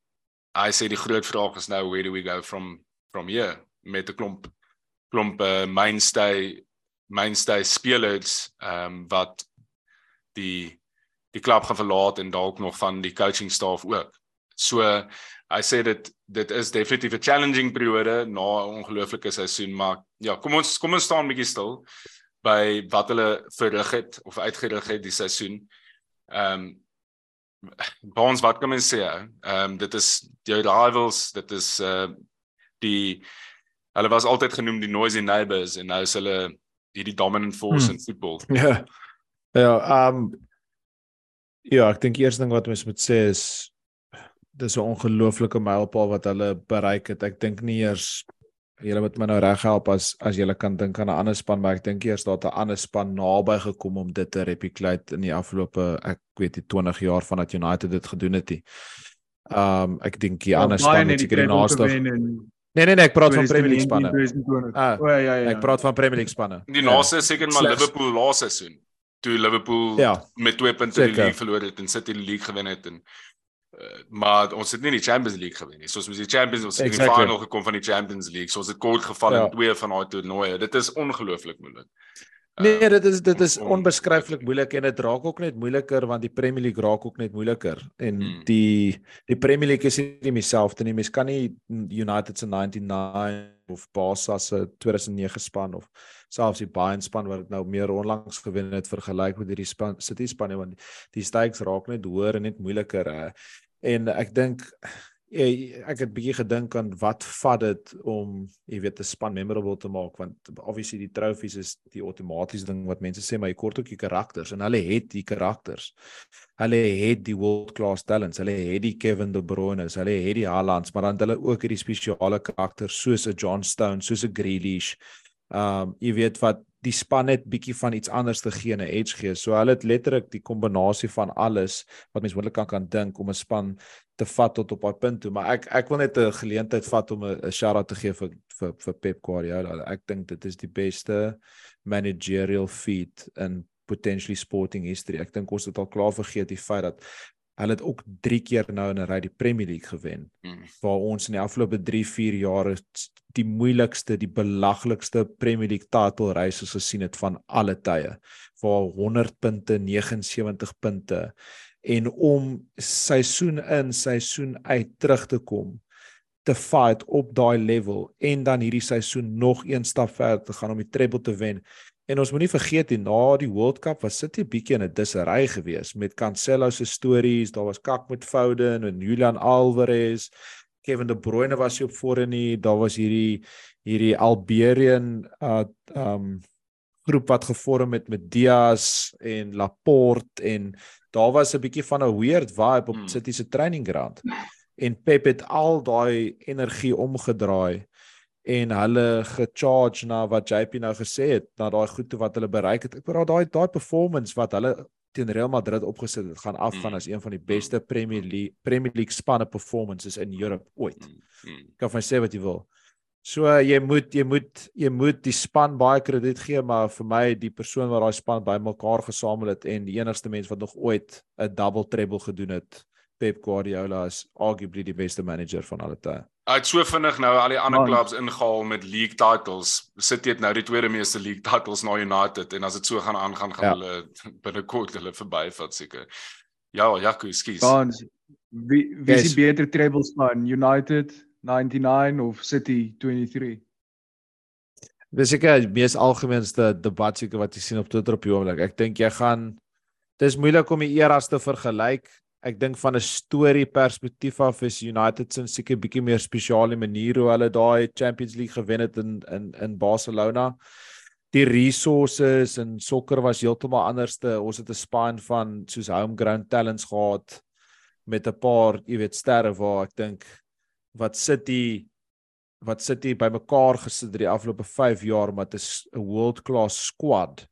hy sê die groot vraag is nou where do we go from from here met 'n klomp klomp uh, mainstay mainstay spelers ehm um, wat die die klub gaan verlaat en dalk nog van die coaching staff ook. So hy sê dit dit is definitief 'n challenging periode na 'n ongelooflike seisoen, maar ja, kom ons kom ons staan 'n bietjie stil by wat hulle verrig het of uitgerig het die seisoen. Ehm um, Bonds wat kan mens sê? Ehm um, dit is jou rivals, dit is uh die hulle was altyd genoem die noisy neighbours en nou is hulle hierdie dominant force Hmm. in voetbal. Ja. Ja, um ja, ek dink eers ding wat mens moet sê is dis 'n ongelooflike mylpaal wat hulle bereik het. Ek dink nie eers julle moet my nou reghelp as as julle kan dink aan 'n ander span, maar ek dink eers daar 'n ander span naby gekom om dit te replicate in die afgelope ek weet nie 20 jaar vandat United dit gedoen het nie. Um ek dink die ander span het seker die naaste Nee nee nee, ek praat van Premier League 2019, spanne. 2020. Ah, O ja ja ja. Ek praat van Premier League spanne. Die Ja. naaste is seker maar Liverpool laaste seisoen. Toe Liverpool Ja. met 2 punte die league verloor het en City die league gewen het en uh, maar ons het nie die Champions League gewen nie. So ons moes die Champions ons het in die Exactly. final gekom van die Champions League. So ons het kort geval Ja. in twee van daai toernooie. Dit is ongelooflik moeilik. Nee, dit is dit is onbeskryflik moeilik en dit raak ook net moeiliker want die Premier League raak ook net moeiliker en Hmm. die die Premier League is nie dieselfde nie. Mens kan nie United se 99 of Barca se 2009 span of selfs die Bayern span wat dit nou meer onlangs gewen het vergelyk met hierdie span City span want die stakes raak net hoër en net moeiliker. Uh, en ek dink eh, ek het bietjie gedink aan wat vat dit om jy weet 'n span memorable te maak want obviously die trofees is die outomatiese ding wat mense sê maar jy kort ook die karakters en hulle het die karakters. Hulle het die world class talents. Hulle het die Kevin De Bruyne's, hulle het die Haalands, maar dan hulle ook hierdie spesiale karakters soos 'n John Stones, soos 'n Grealish. Um jy weet wat die span net bietjie van iets anders te gee, 'n edge gee. So hulle het letterlik die kombinasie van alles wat mens moontlik kan kan dink om 'n span te vat tot op daai punt toe, maar ek ek wil net 'n geleentheid vat om 'n 'n shout-out te gee vir vir vir Pep Guardiola. Ek dink dit is die beste managerial feat in potentially sporting history. Ek dink ons het al klaar vergeet die feit dat hulle het ook 3 keer nou in 'n ry die Premier League gewen Hmm. waar ons in die afgelope 3, 4 jare die moeilikste, die belaglikste Premier League title races gesien het van alle tye. Waar 100 punte, 79 punte en om seisoen in, seisoen uit terug te kom te fight op daai level en dan hierdie seisoen nog een stap verder te gaan om die treble te wen. En ons moenie vergeet nie, na die World Cup was City bietjie in 'n disarray geweest met Cancelo se stories, daar was kak met Foden en Julian Alvarez. Kevin De Bruyne was nie op voor nie, daar was hierdie hierdie Alberian uh um groep wat gevorm het met Diaz en Laporte en daar was 'n bietjie van 'n weird vibe op Hmm. City se training ground. En Pep het al daai energie omgedraai en hulle gecharge na wat JP nou gesê het, na daai goed toe wat hulle bereik het. Ek bedoel daai daai performance wat hulle teen Real Madrid opgesit het, gaan afgaan Mm. as een van die beste Premier League Premier League spanne performances in Europe ooit. Hmm. Hmm. Kan van sê wat jy wil. So jy moet jy moet jy moet die span baie krediet gee, maar vir my die persoon wat daai span bymekaar gesamel het en die enigste mens wat nog ooit 'n double treble gedoen het, Pep Guardiola is arguably die beste manager van alle tye. Hy het so vinnig nou al die ander Man. clubs ingehaal met league titles. City het nou die tweede meeste league titles na United en as dit so gaan aangaan gaan Ja. hulle binnekort hulle verbyvat seker. Ja, Jaco, skus. Dans wie wie is Yes. die beter treble span? United 99 of City 23? Dis seker die mees algemeenste debat seker wat jy sien op Twitter op die oomblik. Ek dink jy gaan dis moeilik om die eras te vergelyk. Ek dink van 'n storie perspektief af is United se seker bietjie meer spesiale manier hoe hulle daai Champions League gewen het in in in Barcelona. Die resources en sokker was heeltemal anderste. Ons het 'n span van soos homegrown talents gehad met 'n paar, jy weet, sterre waar ek dink wat City wat City bymekaar gesit het die afgelope 5 jaar maar dit is 'n world class squad.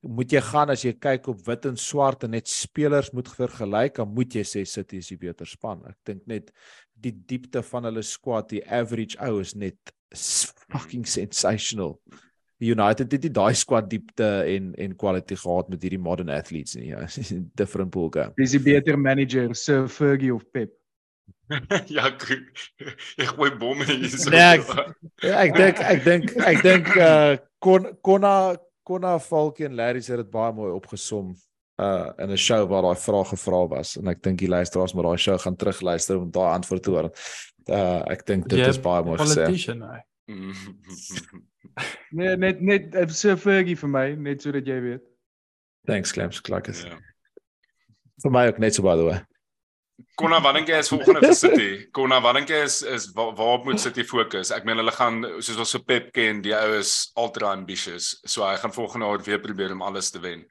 Moet jy gaan as jy kyk op wit en swart en net spelers moet vergelyk, dan moet jy sê City is die beter span. Ek dink net die diepte van hulle squad, die average ou is net fucking sensational. United het nie daai squad diepte en en quality gehad met hierdie modern athletes nie. Ja, different ball game. Is die beter manager, Sir Fergie of Pep? Jaco. Ek gooi bomme hier so. Nee, ek- Ja, ek dink ek dink ek dink uh kon konna konna Falkie en Larry het dit baie mooi opgesom uh in 'n show waar daai vraag gevra was en ek dink die luisteraars moet daai show gaan terugluister om daai antwoord te hoor. Uh ek dink dit Jy is baie mooi gesê. Politician, hy. Nee, net net Sir Fergie vir my, net sodat jy weet. Thanks Clems, klakkes. Ja. Vir my ook net so by the way. Konna, wat dink jy is volgende vir City? Konna, wat dink jy is is waar, waarop moet City fokus? Ek meen hulle gaan soos ons so Pep ken, die ou is ultra ambitious. So hy gaan volgende jaar weer probeer om alles te wen.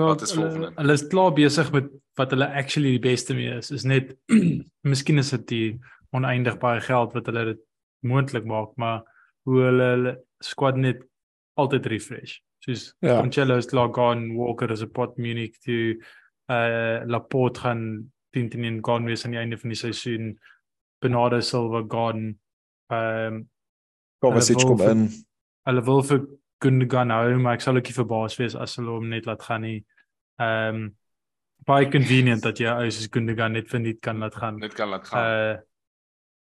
Wat is hulle, volgende? hulle is klaar besig met wat hulle actually die beste mee is. Is net miskien is dit die oneindig baie geld wat hulle dit moontlik maak, maar hoe hulle hulle squad net altyd refresh. Soos Ja. ja. Cancelo is klaar gone, Walker is 'n pot Munich toe uh Laporte gaan 10 teen 1 gaan wees aan die einde van die seisoen. Bernardo Silva gone. Ehm um, Kovacic kom vir- in. hulle wil vir Gundogan hou, maar ek sal ook nie verbaas wees as hulle hom net laat gaan nie. Ehm um, baie convenient dat jy ou soos Gundogan net verniet kan laat gaan. Net kan laat gaan. Uh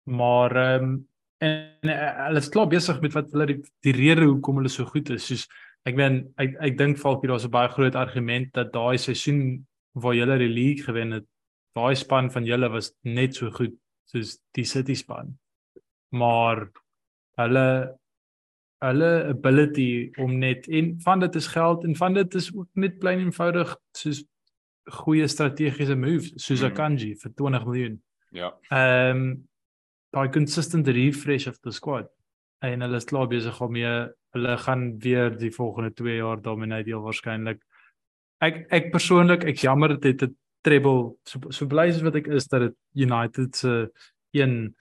maar ehm um, en uh, hulle is klaar besig met wat hulle die, die rede hoekom hulle so goed is. Soos ek meen ek ek dink Falkie daar's 'n baie groot argument dat daai seisoen waar julle die league gewen het, daai span van julle was net so goed soos die City span. Maar hulle hulle ability om net en van dit is geld en van dit is ook net plain eenvoudig soos goeie strategiese moves soos Mm. Akanji vir 20 miljoen. ja. Ehm um, daai consistent refresh of the squad. En hulle is klaar besig om mee hulle gaan weer die volgende 2 jaar dominate heel waarskynlik. Ek ek persoonlik ek jammer dit het treble so, so bly as wat ek is dat dit United se een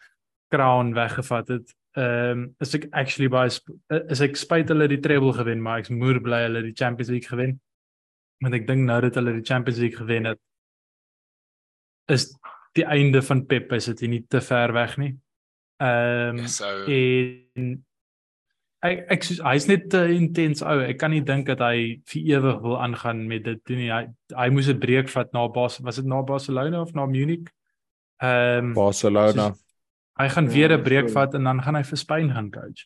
crown weggevat het. Ehm um, is ek actually baie is ek spyt hulle die treble gewen, maar ek's moer bly hulle die Champions League gewen. Want ek dink nou dat hulle die Champions League gewen het is die einde van Pep is dit nie te ver weg nie. Ehm um, So en ek ek soos hy's net te intens ou. Ek kan nie dink dat hy vir ewig wil aangaan met dit nie. Hy hy moes 'n breek vat na Bas was dit na Barcelona of na Munich? Ehm um, Barcelona. hy gaan Ja, weer 'n breek vat en dan gaan hy vir Spanje gaan coach.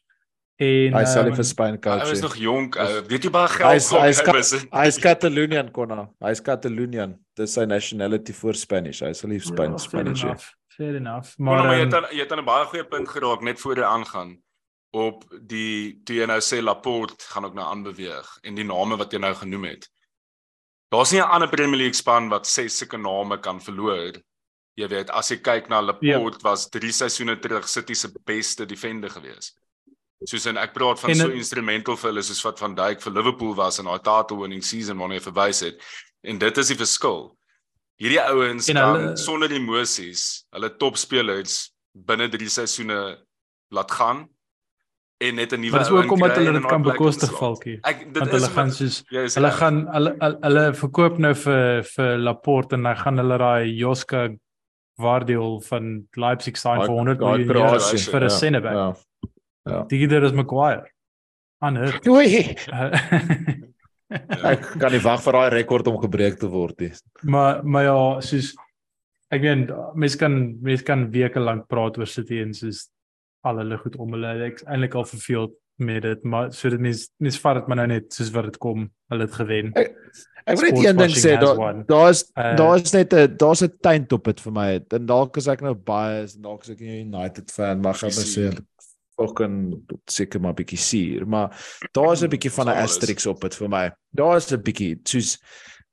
En Hy sal ehm, vir Spanje hy coach is nie. nog jonk. ou. Weet jy baie Hy geld is hy is het? Ka- hy is Catalonian konna. Hy is Catalonian. Dis sy nationality voor Spanish. Hy sal nie ja, Spanish fair enough, Fair enough. Maar, Maar, maar jy ehm, het aan, jy het aan 'n baie goeie punt geraak net voor jy aangaan op die toe jy nou sê Laporte gaan ook nou aanbeweeg en die name wat jy nou genoem het. Daar's nie 'n ander Premier League span wat ses sulke name kan verloor. Jy weet, as jy kyk na Laporte ja. was 3 seisoene terug City se beste defender gewees. Soos en ek praat van En so het- instrumental vir hulle soos wat van Dijk vir Liverpool was in daai title winning season waarna jy verwys het. En dit is die verskil. Hierdie ouens En kan hulle- sonder emosies hulle topspelers binne 3 seisoene laat gaan en net 'n nuwe maar dis ook omdat hulle dit kan bekostig valkie. Ek dit Want is hulle gaan wat- soos jy is Hulle reg. gaan hulle hulle- hulle verkoop nou vir vir Laporte en dan gaan hulle daai Joska Guardiol van Leipzig sign vir 100 daai miljoen euro vir 'n ja, centre back. Ja. Die gider is Maguire. Ander. Oei. Ja. Ek kan nie wag vir daai rekord om gebreek te word nie. maar maar ja, soos ek meen mense kan mense kan weke lank praat oor City en soos al hulle goed om hulle ek is eintlik al verveeld met dit, maar so dit mense mense vat dit maar nou net soos wat dit kom. Hulle het gewen. Ek wil net een ding sê, daar daar's Uh, daar's net 'n daar's 'n tuint op dit vir my. En dalk is ek nou biased en dalk is ek nie 'n United fan, maar gaan my sê fucking seker maar bietjie suur, maar daar's 'n bietjie van 'n asterisk op dit vir my. Daar's 'n bietjie soos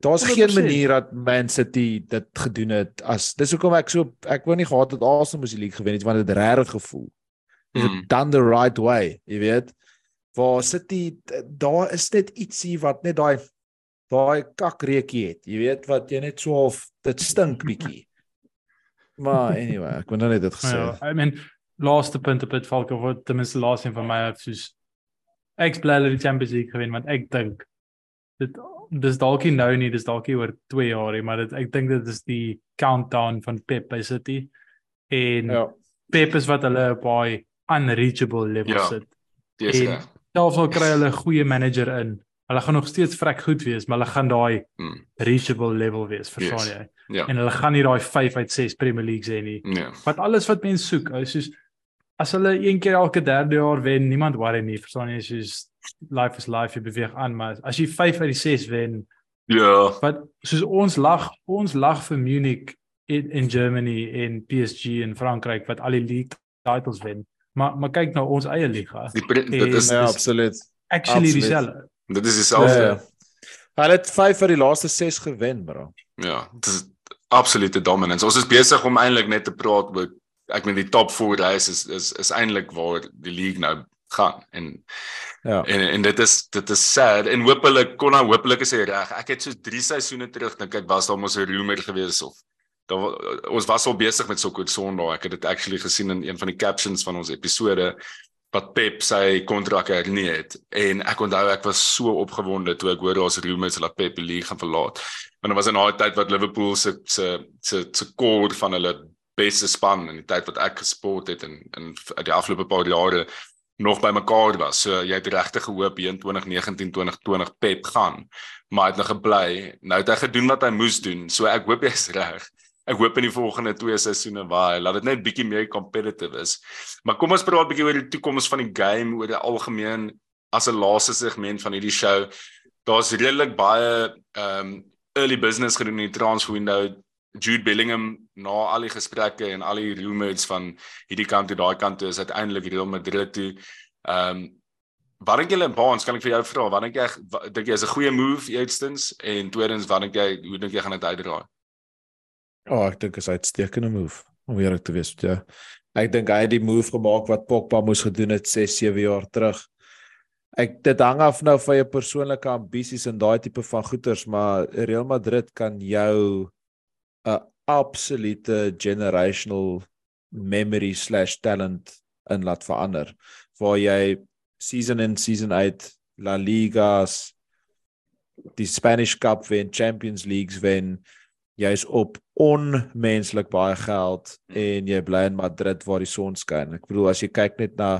daar's geen 100%. manier dat Man City dit gedoen het as dis hoekom ek so ek wou nie gehad het Arsenal moes die league gewen het want dit regtig gevoel. Dit Mm. het done the right way, jy weet. Waar City daar is net ietsie wat net daai daai kakreukie het. Jy weet wat jy net so half dit stink bietjie. Maar anyway, ek wil nou net dit gesê. Ja, I mean laaste punt op dit valk of wat ten minste laaste een van my soos ek bly hulle die Champions League gewen want ek dink dit dis dalk nie nou nie, dis dalk oor 2 jaar nie, maar dit ek dink dit is die countdown van Pep by City. En ja. Ja. Pep is wat hulle op daai unreachable level Ja. sit. Dis En- reg. Selfs al kry hulle 'n goeie manager in, hulle gaan nog steeds vrek goed wees, maar hulle gaan daai Mm. reachable level wees, verstaan Yes. jy? Ja. En hulle gaan nie daai 5 uit 6 Premier Leagues hê nie. Nee. wat alles wat mense soek, ou soos as hulle een keer elke derde jaar wen, niemand worry nie, verstaan jy, soos life is life, jy beweeg aan, maar as jy 5 uit die 6 wen, Ja. wat soos ons lag, ons lag vir Munich in in Germany en PSG in Frankryk wat al die league titles wen. Maar maar kyk nou ons eie liga. Die dit En- is Ja, absoluut. Actually dieselfde. dit is Ja, dieselfde. ja. Hulle het 5 uit die laaste 6 gewen, bro. Ja, dit is absolute dominance. Ons is besig om eintlik net te praat oor ek meen die top 4 race is is is eintlik waar die league nou gaan en Ja. en en dit is dit is sad en hopelik kon nou hopelik is hy reg. Ek het so 3 seisoene terug dink ek was daar mos 'n rumor gewees of daar wa- ons was al besig met Soccer Sondag. Ek het dit actually gesien in een van die captions van ons episode wat Pep sy kontrak hernie het en ek onthou ek was so opgewonde toe ek hoor daar's rumors dat Pep die league gaan verlaat. Want dit was in daai tyd wat Liverpool se se se se core van hulle beste span in die tyd wat ek gesport het en in die afgelope paar jare nog by mekaar was. So jy het regtig gehoop hier in 2019 2020 Pep gaan, maar hy het nog gebly. Nou het hy gedoen wat hy moes doen. So ek hoop jy's reg. Ek hoop in die volgende twee seisoene waar laat dit net bietjie meer competitive is. Maar kom ons praat bietjie oor die toekoms van die game, oor die algemeen as 'n laaste segment van hierdie show. Daar's redelik baie ehm um, early business gedoen in die transfer window. Jude Bellingham na al die gesprekke en al die rumors van hierdie kant toe daai kant toe is uiteindelik Real Madrid toe. Ehm um, wat dink julle in Baans kan ek vir jou vra? Wat dink jy dink jy is 'n goeie move eerstens en tweedens wat dink jy hoe dink jy gaan dit uitdraai? Ja, oh, ek dink is 'n uitstekende move om eerlik te wees jou. Ek dink hy het die move gemaak wat Pogba moes gedoen het 6, 7 jaar terug. Ek dit hang af nou van jou persoonlike ambisies en daai tipe van goeters, maar Real Madrid kan jou 'n absolute generational memory/talent in laat verander waar jy season in season uit La Ligas die Spanish Cup wen Champions Leagues wen jy's op onmenslik baie geld en jy bly in Madrid waar die son skyn. Ek bedoel as jy kyk net na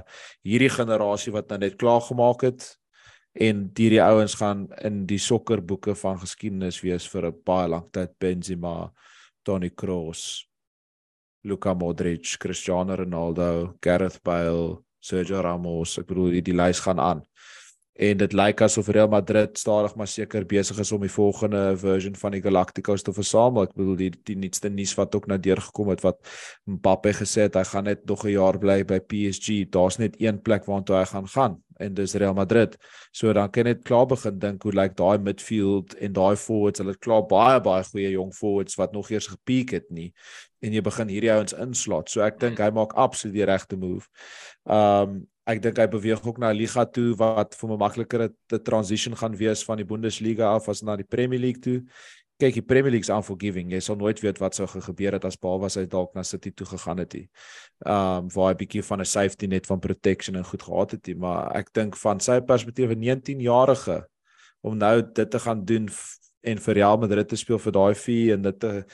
hierdie generasie wat nou net klaar gemaak het en hierdie ouens gaan in die sokkerboeke van geskiedenis wees vir 'n baie lang tyd Benzema, Toni Kroos, Luka Modric, Cristiano Ronaldo, Gareth Bale, Sergio Ramos. Ek bedoel die, die lys gaan aan en dit lyk asof Real Madrid stadig maar seker besig is om die volgende version van die Galacticos te versamel. Ek bedoel die die nuutste nuus wat ook nou deurgekom het wat Mbappe gesê het hy gaan net nog 'n jaar bly by PSG. Daar's net een plek waartoe hy gaan gaan en dis Real Madrid. So dan kan net klaar begin dink hoe lyk daai midfield en daai forwards. Hulle het klaar baie baie goeie jong forwards wat nog eers gepeak het nie en jy begin hierdie ouens inslaat. So ek dink hy maak absoluut die regte move. Um ek dink hy beweeg ook na 'n liga toe wat vir hom makliker 'n transition gaan wees van die Bundesliga af as na die Premier League toe. Kyk, die Premier League is unforgiving. Jy sal nooit weet wat sou gebeur het as Paul was hy dalk na City toe gegaan het. Ehm um, waar hy 'n bietjie van 'n safety net van protection en goed gehad het, maar ek dink van sy perspektief 'n 19-jarige om nou dit te gaan doen en vir Real Madrid te speel vir daai fee en dit te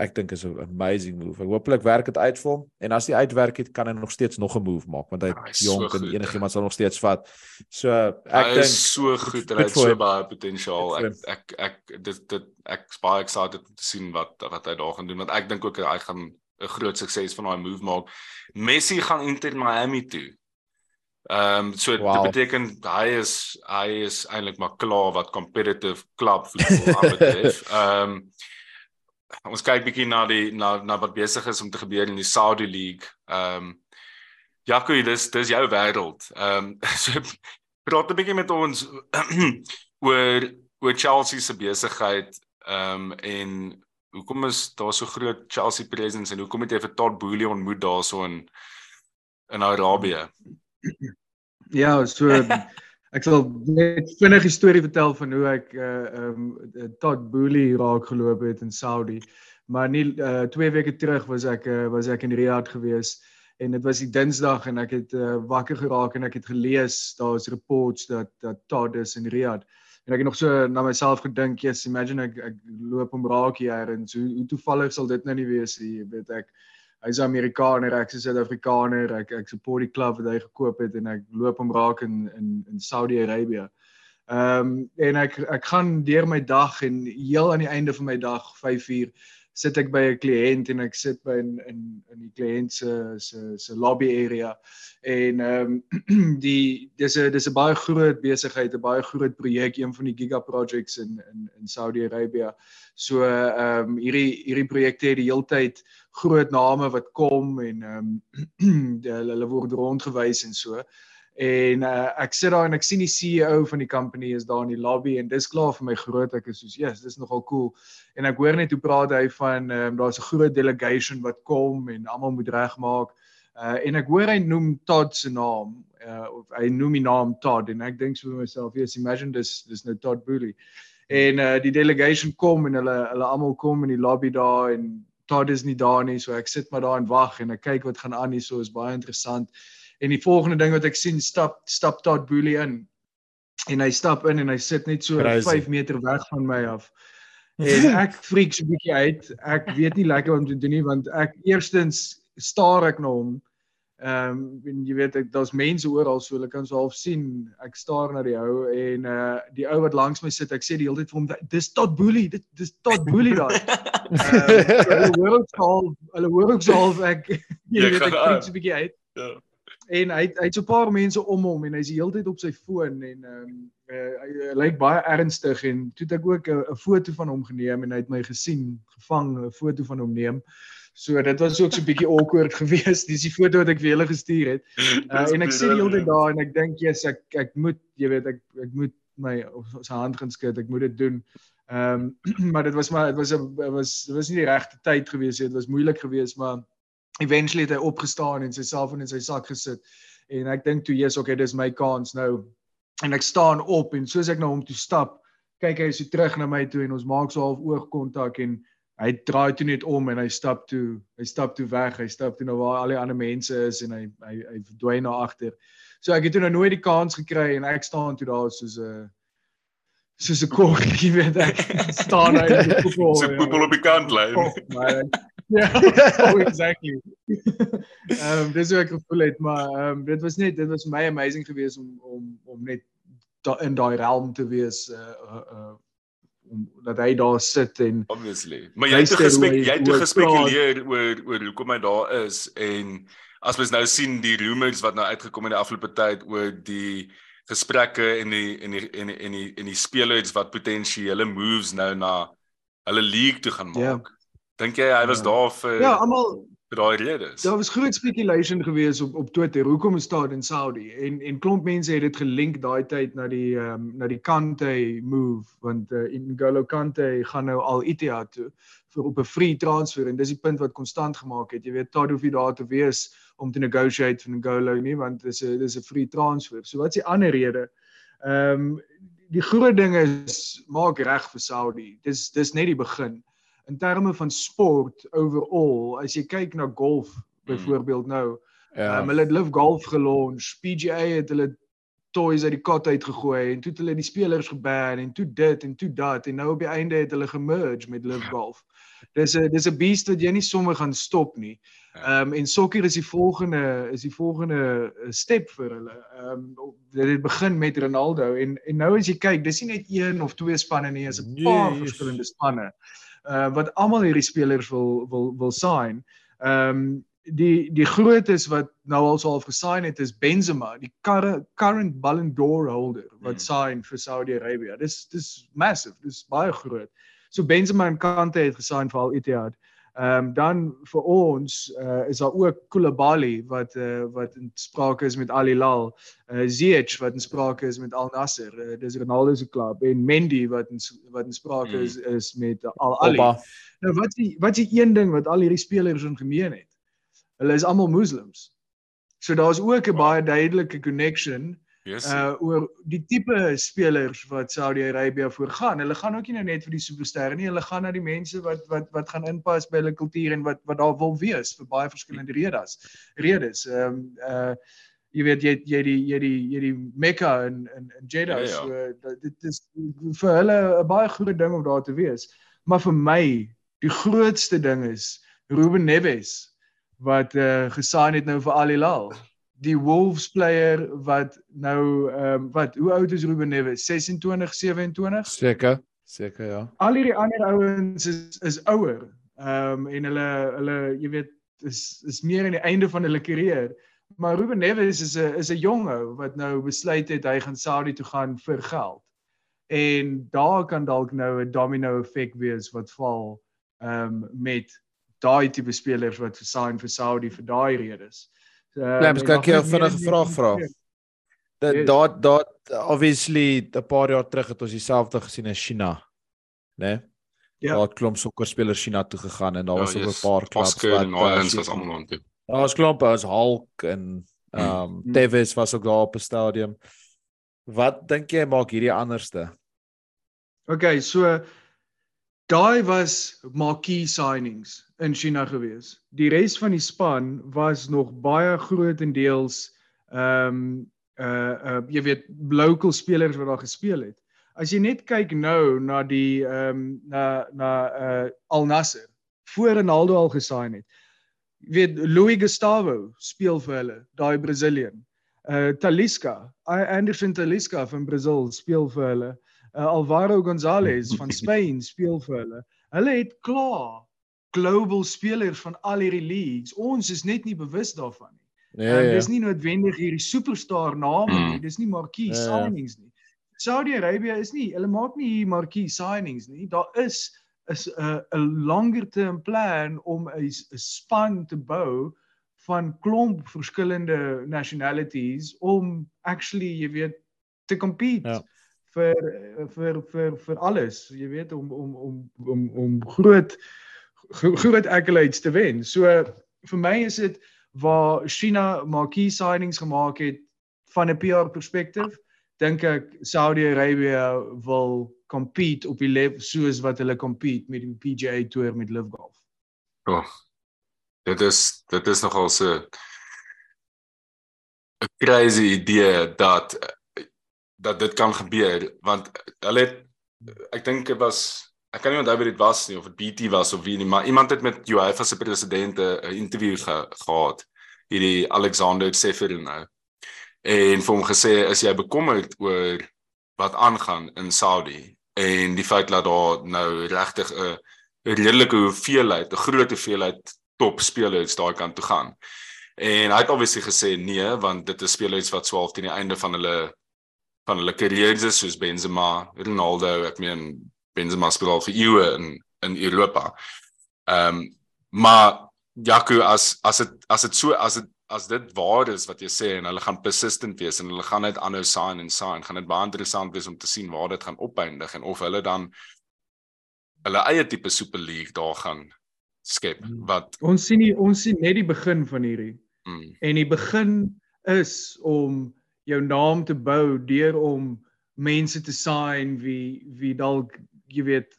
ek dink is 'n amazing move. Ek hooplik werk dit uit vir hom en as hy uitwerk het, kan hy nog steeds nog 'n move maak want hy is jonk so en enigiemand sal nog steeds vat. So ek dink so goed en hy het so baie potensiaal. Ek ek ek dit dit ek is baie excited om te sien wat wat hy daar gaan doen want ek dink ook hy gaan 'n groot sukses van daai move maak. Messi gaan Inter Miami toe. Ehm um, so wow. dit beteken hy is hy is eintlik maar klaar wat competitive club voetbal aanbetref. Ehm um, ons kyk bietjie na die na na wat besig is om te gebeur in die Saudi League. Ehm um, Jaco, dis dis jou wêreld. Ehm um, so praat 'n bietjie met ons oor oor Chelsea se besigheid ehm um, en hoekom is daar so groot Chelsea presence en hoekom het jy vir Todd Boehly ontmoet daarso in in Arabië? Ja, so Ek sal net vinnig 'n storie vertel van hoe ek uh ehm um, Todd Boehly raak geloop het in Saudi. Maar nie uh 2 weke terug was ek uh, was ek in Riyadh gewees en dit was die Dinsdag en ek het uh, wakker geraak en ek het gelees daar's reports dat dat Todd is in Riyadh. En ek het nog so na myself gedink, yes, imagine ek ek loop om raak hier en so hoe toevallig sal dit nou nie wees nie, weet ek hy's 'n Amerikaner, ek's 'n Suid-Afrikaner. Ek ek support die klub wat hy gekoop het en ek loop hom raak in in in Saudi-Arabië. Ehm um, en ek ek gaan deur my dag en heel aan die einde van my dag 5uur sit ek by 'n kliënt en ek sit by in in in die kliënt se se se lobby area en ehm um, die dis 'n dis 'n baie groot besigheid, 'n baie groot projek, een van die giga projects in in in Saudi-Arabië. So ehm um, hierdie hierdie projekte het die heeltyd groot name wat kom en ehm um, hulle word rondgewys en so. En uh, ek sit daar en ek sien die CEO van die company is daar in die lobby en dis klaar vir my groot ek is soos ja, yes, dis nogal cool. En ek hoor net hoe praat hy van um, daar's 'n groot delegation wat kom en almal moet regmaak. Uh en ek hoor hy noem Todd se naam. Uh of hy noem die naam Todd en ek dink vir myself, yes, imagine dis dis nou Todd Boehly. En uh die delegation kom en hulle hulle almal kom in die lobby daar en Todd is nie daar nie, so ek sit maar daar en wag en ek kyk wat gaan aan hier, so is baie interessant. En die volgende ding wat ek sien stap stap Todd Boehly in. En hy stap in en hy sit net so Crazy. 5 meter weg van my af. En ek freak so 'n bietjie uit. Ek weet nie lekker wat om te doen nie want ek eerstens staar ek na hom. Ehm um, en jy weet ek daar's mense oral so hulle kan so half sien ek staar na die ou en uh die ou wat langs my sit ek sê die hele tyd vir hom dis tot boelie dit dis tot boelie daai. Ehm hulle hoor ook so half hulle hoor ook so half ek jy weet ek aan. freak so 'n bietjie uit. Ja. En hy hy het so 'n paar mense om hom en hy's die hele tyd op sy foon en ehm um, uh, hy, hy lyk baie ernstig en toe het ek ook 'n foto van hom geneem en hy het my gesien gevang 'n foto van hom neem. So dit was ook so 'n bietjie awkward geweest. Dis die foto wat ek vir julle gestuur het. Uh, en ek sien die hele tyd daar en ek dink jy's ek ek moet jy weet ek ek moet my sy hand gaan skud. Ek moet dit doen. Ehm um, maar dit was maar dit was 'n was dit was nie die regte tyd gewees nie. Dit was moeilik geweest maar eventually het hy opgestaan en sy selfoon in sy sak gesit. En ek dink toe jy's okay dis my kans nou. En ek staan op en soos ek na hom toe stap kyk hy so terug na my toe en ons maak so half oogkontak en hy draai toe net om en hy stap toe hy stap toe weg hy stap toe na waar al die ander mense is en hy hy hy verdwyn na agter. So ek het toe nou nooit die kans gekry en ek staan toe daar soos 'n soos 'n jy weet ek. Staan uit die poepel So poepel op die kant lê. Maar ja, oh, exactly. Ehm um, dis hoe ek gevoel het, maar ehm um, dit was net dit was vir my amazing geweest om om om net da, in daai realm te wees uh uh, om dat hy daar sit en Obviously. Maar jy het gespek jy het gespekuleer oor oor hoekom hy daar is en as mens nou sien die rumors wat nou uitgekom het in die afgelope tyd oor die gesprekke en die en die en die en die, en die spelers wat potensiële moves nou na hulle league toe gaan Ja. maak. Dink jy hy was Ja. daar vir ja, almal vir daai redes? daar was groot speculation geweest op op Twitter. Hoekom is daar in Saudi? En en klomp mense het dit gelink daai tyd na die ehm um, na die Kante move want uh, N'Golo Kante gaan nou al Etihad toe vir op 'n free transfer en dis die punt wat konstant gemaak het. Jy weet, Todd hoef nie daar te wees om te negotiate vir N'Golo nie want dis 'n dis 'n free transfer. So wat's die ander rede? Ehm um, die groot ding is maak reg vir Saudi. Dis dis net die begin. In terme van sport overall, as jy kyk na golf byvoorbeeld nou, Ja. um, hulle het Live Golf gelaunch, PGA het hulle toys uit die kot uitgegooi en toe het hulle die spelers geban en toe dit en toe dat en nou op die einde het hulle gemerge met Live Golf. Dis 'n dis 'n beast wat jy nie sommer gaan stop nie. Ja. Ehm um, en sokker is die volgende is die volgende eh, step vir hulle. Ehm um, dit het begin met Ronaldo en en nou as jy kyk, dis nie net een of twee spanne nie, is 'n paar Nee, verskillende spanne. Uh wat almal hierdie spelers wil wil wil sign. Ehm um, die die grootes wat nou al so half gesign het is Benzema, die current, current Ballon d'Or holder wat Hmm. sign vir Saudi-Arabië. Dis dis massive, dis baie groot. So Benzema en Kante het gesign vir Al Ittihad. Ehm um, dan vir ons uh, is daar ook Koulibaly wat uh, wat in sprake is met Al Hilal, uh, Ziyech wat in sprake is met Al Nassr, uh, dis Ronaldo se klub en Mendy wat in wat in sprake Hmm. is is met Al. Opa. Nou wat die wat die een ding wat al hierdie spelers in gemeen het? Hulle is almal moslems. So daar's ook 'n baie duidelike connection Yes. uh oor die tipe spelers wat Saudi-Arabië voorgaan. Hulle gaan ook nie nou net vir die supersterre nie, hulle gaan na die mense wat wat wat gaan inpas by hulle kultuur en wat wat daar wil wees vir baie verskillende redes. Redes. Ehm um, uh jy weet jy jy die jy die jy die Mekka in in in Jeddah Ja, ja. so dat- dit is vir hulle 'n baie groot ding om daar te wees. Maar vir my, die grootste ding is Ruben Neves wat uh gesign het nou vir Al Hilal. Die Wolves player wat nou ehm um, wat hoe oud is Ruben Neves? 26, 27? Seker, seker ja. Al hierdie ander ouens is is ouer. Ehm um, en hulle hulle jy weet is is meer aan die einde van hulle karier. Maar Ruben Neves is 'n is 'n jong ou wat nou besluit het hy gaan Saudi toe gaan vir geld. En daar kan dalk nou 'n domino effek wees wat val ehm um, met daai tipe spelers wat gesign vir Saudi vir daai redes. Um, Ja, mens kan ek jou 'n vinnige vraag vra. Dat Yes. daar daar obviously 'n paar jaar terug het ons dieselfde gesien in China. Né? Nee? Ja. Daar het klomp sokkerspelers China toe gegaan en daar was ook 'n paar klubs Oscar en uh, Lions was almal aan toe. Daar was klomp as Hulk en ehm um, Mm. Tevez was ook daar op 'n stadion. Wat dink jy maak hierdie anderste? Okay, so daai was marquee signings in China gewees. Die res van die span was nog baie grootendeels ehm um, uh uh jy weet local spelers wat daar gespeel het. as jy net kyk nou na die ehm um, na na uh Al Nassr voor Ronaldo al gesign het. Jy weet Louis Gustavo speel vir hulle, daai Brazilian. Uh Talisca, Anderson Talisca van Brazil speel vir hulle. Uh, Alvaro Gonzalez van Spanje speel vir hulle. Hulle het klaar global spelers van al hierdie leagues. Ons is net nie bewus daarvan nie. Nee, Um, ja. dis nie noodwendig hierdie superstar name Mm. nie. Dis nie marquee Ja, ja. signings nie. Saudi-Arabië is nie, hulle maak nie hier marquee signings nie. Daar is is 'n 'n longer term plan om 'n span te bou van klomp verskillende nationalities om actually, jy weet, te compete Ja. Vir vir vir vir alles, jy weet om om om om om groot gro- groot accolades te wen. So vir my is dit waar China marquee signings gemaak het van 'n PR perspektief, dink ek Saudi-Arabië wil compete op die level soos wat hulle compete met die PGA Tour met Live Golf. Oh, dit is dit is nogal so 'n crazy idee dat dat dit kan gebeur want hulle het ek dink dit was ek kan nie onthou wie dit was nie of dit BT was of wie nie maar iemand het met UEFA se president 'n interview ge, gehad hierdie Alexander Seferin nou en vir hom gesê is jy bekommerd oor wat aangaan in Saudi en die feit dat daar nou regtig 'n redelike hoeveelheid, 'n groot hoeveelheid topspelers daai kant toe gaan. En hy het obviously gesê nee, want dit is spelers wat swaalf teen die einde van hulle van hulle kariere is soos Benzema, Ronaldo, ek meen Benzema speel al vir eeue in in Europa. Ehm um, maar Jaco as as dit as dit so as dit as dit waar is wat jy sê en hulle gaan persistent wees en hulle gaan net aanhou sign en sign, gaan dit baie interessant wees om te sien waar dit gaan opeindig en of hulle dan hulle eie tipe Super League daar gaan skep wat Ons sien nie ons sien net die begin van hierdie. Mm, en die begin is om jou naam te bou deur om mense te sign wie wie dalk jy weet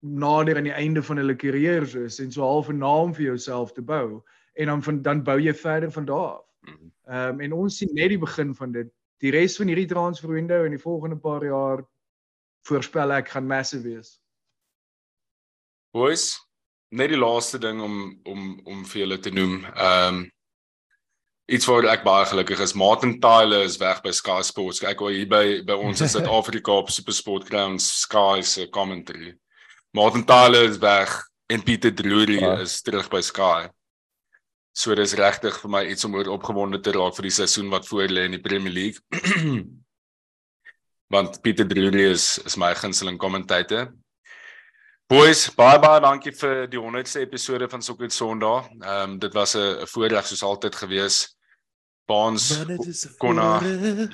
nader aan die einde van hulle kariere is en so half 'n naam vir jouself te bou en dan van dan bou jy verder van daar af. mm. Ehm um, en ons sien net die begin van dit. Die res van hierdie transfer window in die volgende paar jaar voorspel ek gaan massive wees. Boys, net die laaste ding om om om vir julle te noem. Ehm um, iets waar ek baie gelukkig is. Martin Tyler is weg by Sky Sports. Kyk hoe hier by by ons in Suid-Afrika op SuperSport Grounds Sky se commentary. Martin Tyler is weg en Pieter Drury Ja. is terug by Sky. So dis regtig vir my iets om oor opgewonde te raak vir die seisoen wat voor lê in die Premier League. Want Pieter Drury is is my gunsteling kommentator. Boys, baie baie dankie vir die 100ste episode van Sokker Sondag. Ehm um, dit was 'n voorreg soos altyd gewees. Baans Konna,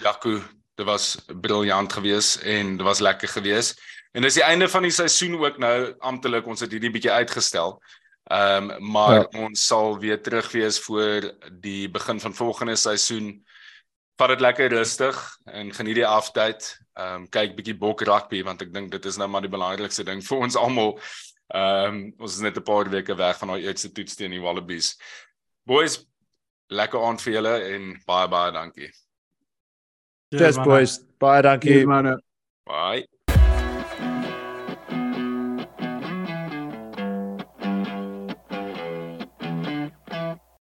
Jaco, dit was briljant gewees en dit was lekker gewees. En dis die einde van die seisoen ook nou amptelik. Ons het hierdie bietjie uitgestel. Ehm um, maar ja. ons sal weer terug wees voor die begin van volgende seisoen. Vat dit lekker rustig en geniet die aftyd. Ehm um, kyk bietjie bok rugby want ek dink dit is nou maar die belangrikste ding vir ons almal. Ehm um, ons is net 'n paar weke weg van daai eerste toets teen die Wallabies. Boys, lekker aand vir julle en baie baie dankie. Cheers boys. Baie dankie. manne. Bye.